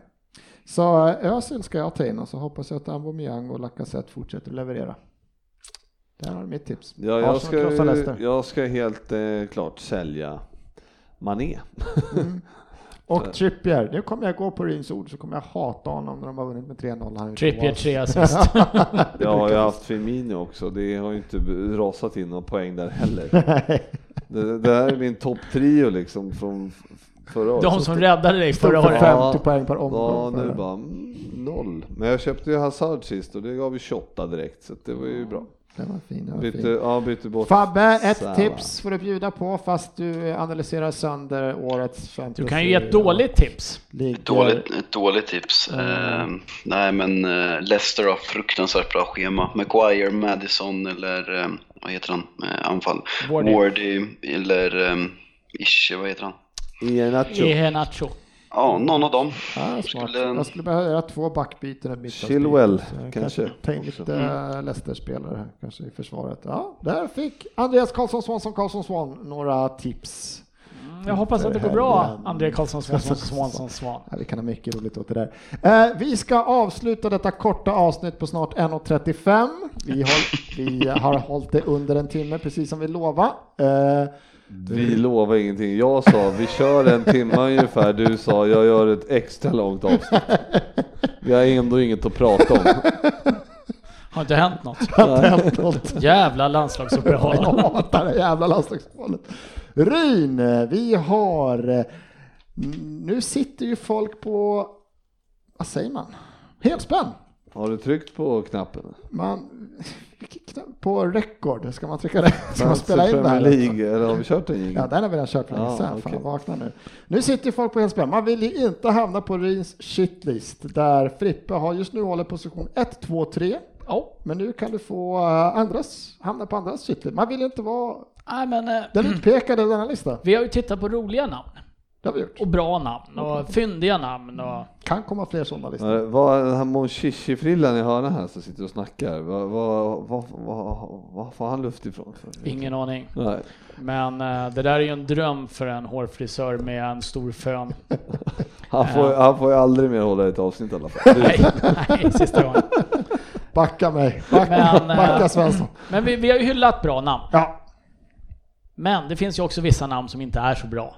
Så eh, Özil ska jag ta in och så hoppas jag att Aubameyang och Lacazette fortsätter leverera. Det här är mitt tips. Ja, jag, ska, jag ska helt eh, klart sälja Mané. Mm. Och Trippier, nu kommer jag gå på Ryns ord så kommer jag hata honom när de har vunnit med 3-0. Han är Trippier ute tre assist. Ja, jag har haft Firmino också. Det har ju inte rasat in någon poäng där heller. Det, det här är min topptrio liksom från förra året. De som räddade dig förra för året. 50 poäng per omgång. Ja, nu bara mm, noll. Men jag köpte ju Hazard sist och det gav ju 28 direkt så det var ju bra. Den var fin. Den var Bytte, fin. ja, bytte bort. Fabbe, ett Sala. tips får du bjuda på fast du analyserar sönder årets fantasy. Du kan ju ge ett dåligt tips. Ligger- Ett dåligt, ett dåligt tips. Eh, nej, men eh, Leicester har fruktansvärt bra schema. Maguire, Madison eller eh, vad heter han? Eh, anfall. Wardy. Wardy eller eh, Ische, vad heter han? Iheanacho. Iheanacho. Ja, någon av dem. Ja, smart. Skulle- Jag skulle behöva göra två backbyten. Chilwell, jag kanske. Ta in lite mm. Leicester-spelare här, kanske i försvaret. Ja, där fick Andreas Karlsson Svansson Karlsson Svan några tips. Jag hoppas att det går bra, André Karlsson Svansson Svansson Svan. Ja, vi kan ha mycket roligt åt det där. Eh, vi ska avsluta detta korta avsnitt på snart 1.35. Vi har, vi har hållit det under en timme, precis som vi lovade. Eh, Vi lovar ingenting. Jag sa vi kör en timme ungefär. Du sa jag gör ett extra långt avsnitt. Vi har ändå inget att prata om. Har inte hänt något? har hänt något. Jävla landslagsuppehåll. Jag hatar det jävla landslagsbollen. Ryn, vi har... Nu sitter ju folk på... Vad säger man? Helspänn. Har du tryckt på knappen? Man, på record, ska man trycka det? Ska man spela in det här? League, eller har vi kört den Ja, den har vi redan kört för länge Ja, sedan. Fan, vakna nu. Nu sitter ju folk på helspänn. Man vill ju inte hamna på Ryns shitlist där Frippe har just nu håller position 1, 2, 3. Ja, Men nu kan du få eh, andras, hamna på andras shitlist. Man vill inte vara nej men eh, den utpekade i denna lista. vi har ju tittat på roliga namn. Det har vi gjort. Och bra namn och fyndiga namn och... Kan komma fler sådana listor. Vad är den här Mon Chichi-frillan i hörnan här som sitter och snackar? Vad, vad, vad, vad, vad får han luft ifrån? För? Ingen aning. Nej. Men eh, det där är ju en dröm för en hårfrisör med en stor fön. Han, får, han får ju aldrig mer hålla ett avsnitt i alla fall. Nej, nej, sista gången. Backa mig. Backa, Men, eh, backa Svensson. Men vi, vi har ju hyllat bra namn. Ja. Men det finns ju också vissa namn som inte är så bra.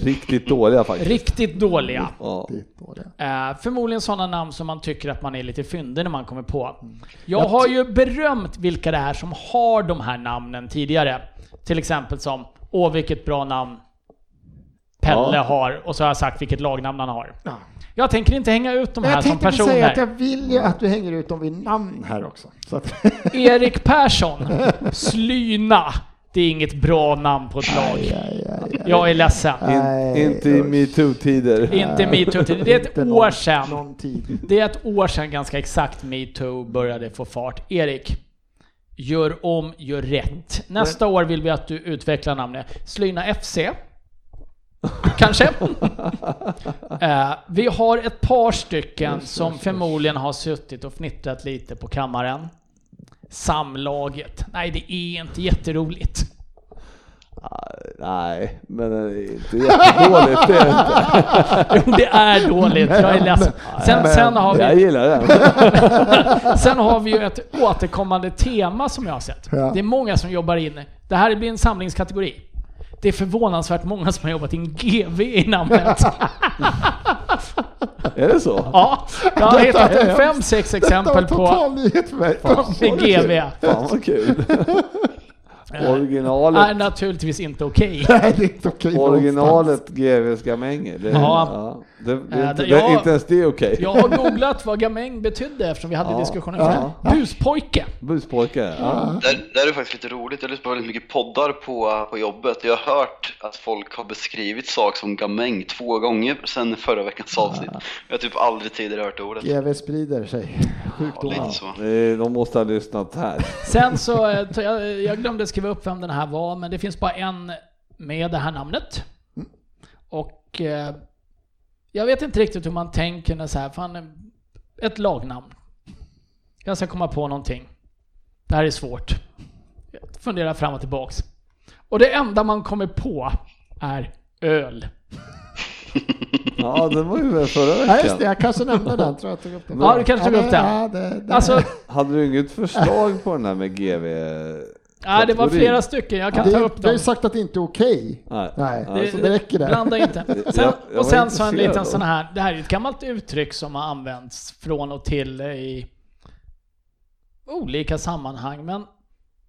Riktigt dåliga faktiskt. Riktigt dåliga. Ja. Är dåliga. Eh, förmodligen sådana namn som man tycker att man är lite fyndig när man kommer på. Jag har ju berömt vilka det är som har de här namnen tidigare. Till exempel som, åh vilket bra namn Pelle Ja. har, och så har jag sagt vilket lagnamn han har. Ja. Jag tänker inte hänga ut de här jag som tänkte väl säga att personer. jag vill ju att du hänger ut dem vid namn här också. Så att, Erik Persson, Slyna. Det är inget bra namn på ett lag. aj, aj, aj. Jag är ledsen. In, inte i metoo-tider. Inte metoo. Det är ett år någon- sedan. Någon tid. Det är ett år sedan ganska exakt metoo började få fart. Erik, gör om, gör rätt. Nästa år vill vi att du utvecklar namnet Slyna FC. Kanske? Eh, vi har ett par stycken som förmodligen har suttit och fnittrat lite på kammaren. Samlaget. Nej, det är inte jätteroligt. Nej, men det är inte jättedåligt. Det är det inte. Jo, det är dåligt. Jag är ledsen. Sen, sen, har Jag vi, gillar den. sen har vi ju ett återkommande tema som jag har sett. Ja. Det är många som jobbar in. Det här blir en samlingskategori. Det är förvånansvärt många som har jobbat in GV i namnet. Är det så? Ja, jag har Detta är hittat fem, sex Detta var exempel på total nyhet för mig. GV. Fan vad kul. Originalet, Är naturligtvis inte okej. Nej, det är inte okej originalet GVs gamänger. Ja. ja. Det, det, är Äh, inte, det- det, jag- inte ens det är okej. Jag har googlat vad gamäng betydde eftersom vi hade Ja. diskussionen Ja. Buspojke. Buspojke. Ja. Där är det faktiskt lite roligt, jag lyssnar på väldigt mycket poddar på, på jobbet. Jag har hört att folk har beskrivit saker som gamäng två gånger sedan förra veckans avsnitt. Jag har typ aldrig tidigare hört ordet. GV sprider sig. Ja, Sjukdomar. Det- De måste ha lyssnat här. Sen så, eh, jag, jag glömde skriva upp vem den här var, men det finns bara en med det här namnet. Och eh, jag vet inte riktigt hur man tänker när så här, fan, ett lagnamn. Jag ska komma på någonting. Det här är svårt. Jag funderar fram och tillbaks. Och det enda man kommer på är öl. Ja, det var ju väl förra Ja, just det. veckan. Jag kanske nämnde den. Tror jag tog upp den. Ja, du kanske tog upp den. Ja, det, det. Alltså, Hade du inget förslag på den här med GV? Ja, det var flera stycken. Jag kan ta det, upp du har dem. ju sagt att det inte är okej. Nej. Nej, Ja, så det räcker där. Blanda inte. Sen, och sen så en liten sån här, det här är ett gammalt uttryck som har använts från och till i olika sammanhang, men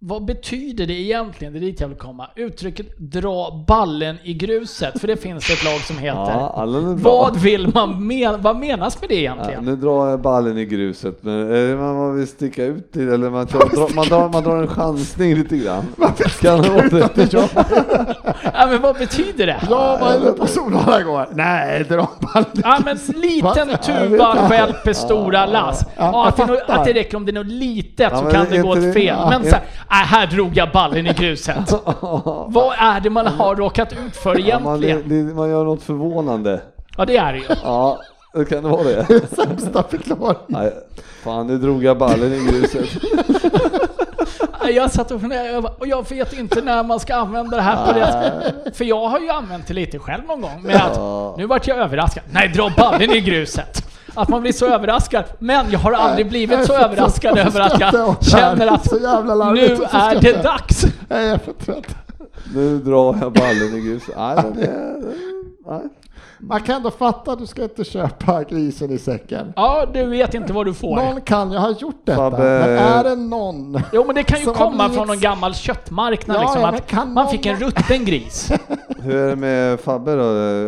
vad betyder det egentligen? Det är dit jag vill komma. Uttrycket dra ballen i gruset, för det finns ett lag som heter. Ja, är vad vill man men, vad menas med det Ja, egentligen? nu drar jag ballen i gruset, men är det man, man vill sticka ut till, eller man, tar, drar, man, drar, man drar en chansning lite grann. Kan det vara det? Ja, men vad betyder det? Jag var inne på Solvalla igår. Nej, dra ballen. Ja men liten Va? tuva stjälper stora lass. Ja, att, det är att det räcker om det är något litet Ja, så kan det är gå åt det- fel. ja. Men så här, här drog jag ballen i gruset. Vad är det man har råkat ut för Ja, man, det, egentligen? det, man gör något förvånande. Ja det är det ju. Ja, det kan det vara det? Sämsta förklaring. Nej, fan nu drog jag ballen i gruset. Jag satt och funderade och jag vet inte när man ska använda det här på det För jag har ju använt det lite själv någon gång med att nu vart jag överraskad. Nej, dra ballen i gruset. Att man blir så överraskad. Men jag har aldrig blivit så överraskad över att jag känner att Så jävla larvigt nu är det dags. Nej, jag är för trött. Nu drar jag ballen i gruset. Nej, men det, nej. Man kan ändå fatta att du ska inte köpa grisen i säcken. Ja, du vet inte vad du får. Någon kan ju ha gjort detta, Fabbe. men är det någon? Jo men det kan ju komma från någon gammal köttmarknad Ja, liksom ja, att man någon- fick en rutten gris. Hur är det med Fabbe då?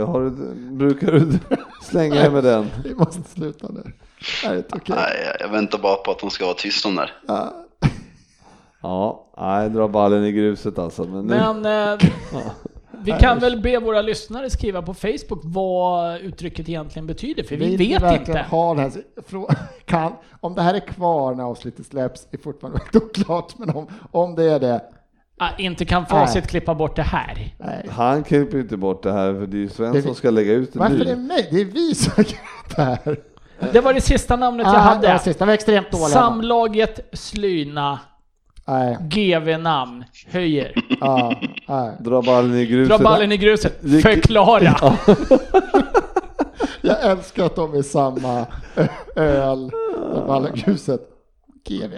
Har du, brukar du slänga dig med den? Vi måste sluta nu. Nej, jag väntar bara på att de ska vara tysta om det här. Ja. Ja, nej, dra ballen i gruset alltså. Men, nu, Men eh, vi kan väl be våra lyssnare skriva på Facebook vad uttrycket egentligen betyder, för vi ni vet inte. Ha det här, kan, om det här är kvar när avsnittet släpps är fortfarande väldigt oklart, men om, om det är det, Ah, inte kan facit klippa bort det här. nej. Han klipper inte bort det här för det är ju Sven Det- som ska lägga ut det Varför är det nu. mig? Det är vi som har gjort det här. Det var det sista namnet jag Ah, det var hade. sista, de var extremt dåliga. Samlaget Slyna, Nej, GV-namn, höjer. ja, nej. Dra ballen i gruset. Dra ballen i gruset, förklara. Jag älskar att de är samma öl, Vallengruset, GV.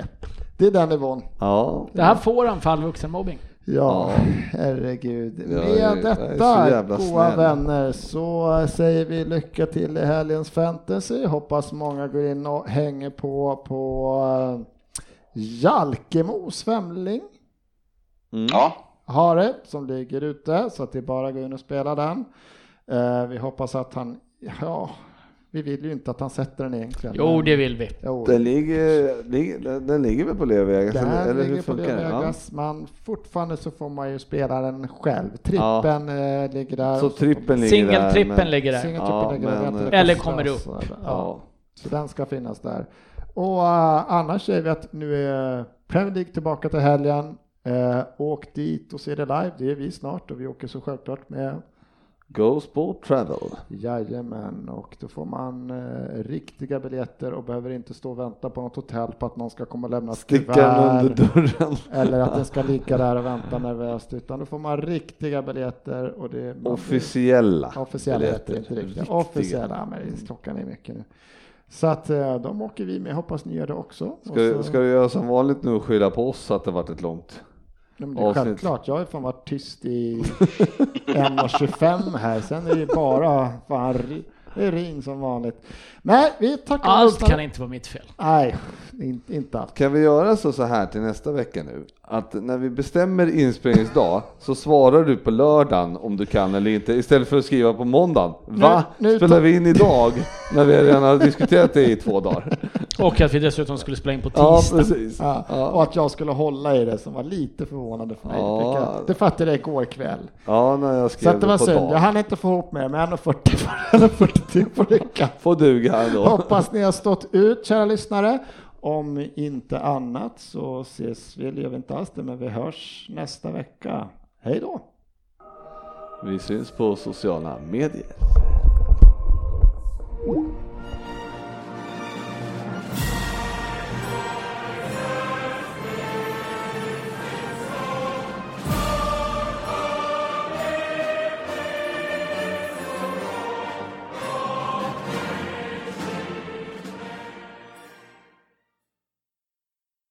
Det är den nivån. Ja, Det här får han för all vuxenmobbing. Ja, herregud. Med detta, goa vänner, så säger vi lycka till i helgens fantasy. Hoppas många går in och hänger på på Jalkemos femling. mm. Ja, Har det, som ligger ute, så att det är bara att gå in och spela den. Eh, vi hoppas att han, ja, vi vill ju inte att han sätter den egentligen. Jo, det vill vi. Jo, Den ligger, ligger, den, ligger väl på Leo Vegas? Den Eller, eller hur ligger på det? Ja. Men fortfarande så får man ju spela den själv. Trippen eh, ligger där. Så trippen ligger där. Singeltrippen men- ligger där. Singeltrippen Ja, ligger där, men, det Eller kommer upp. Ja. Ja. Så den ska finnas där. Och uh, annars säger vi att nu är Premier League tillbaka till helgen. Uh, åk dit och se det live, det är vi snart och vi åker så självklart med. Go Sport Travel. Jajamän, och då får man uh, riktiga biljetter och behöver inte stå och vänta på något hotell på att någon ska komma och lämna ett Sticka den under dörren. Eller att den ska ligga där och vänta nervöst, utan då får man riktiga biljetter och det blir- Officiella. Officiella biljetter. inte riktiga. Riktiga. Officiella, men klockan är mycket nu. Så att eh, de åker vi med, hoppas ni gör det också. Ska, så, ska du göra som vanligt nu och skylla på oss att det varit ett långt? Ja, men det är avsnitt? självklart, jag har ju fan varit tyst i 1.25 här, sen är det ju bara fan, det är ring som vanligt. Men vi tackar Allt kan inte vara mitt fel. Nej, inte, inte allt. Kan vi göra så, så här till nästa vecka nu? Att när vi bestämmer inspelningsdag så svarar du på lördagen om du kan eller inte istället för att skriva på måndagen. Va? Nu- nu Spelar vi in idag? när vi redan har diskuterat det i två dagar. Och att vi dessutom skulle spela in på Ja, tisdag. precis. Ja, Ja. Och att jag skulle hålla i det som var lite förvånande för mig. Ja. Det fattade jag igår kväll. Ja, när jag Så skrev att det var synd, jag hann inte få ihop mer, men 1.40 1.43 på veckan. Får duga ändå. Hoppas ni har stått ut kära lyssnare. Om inte annat så ses vi, eller gör vi inte alls det, men vi hörs nästa vecka. Hej då! Vi syns på sociala medier.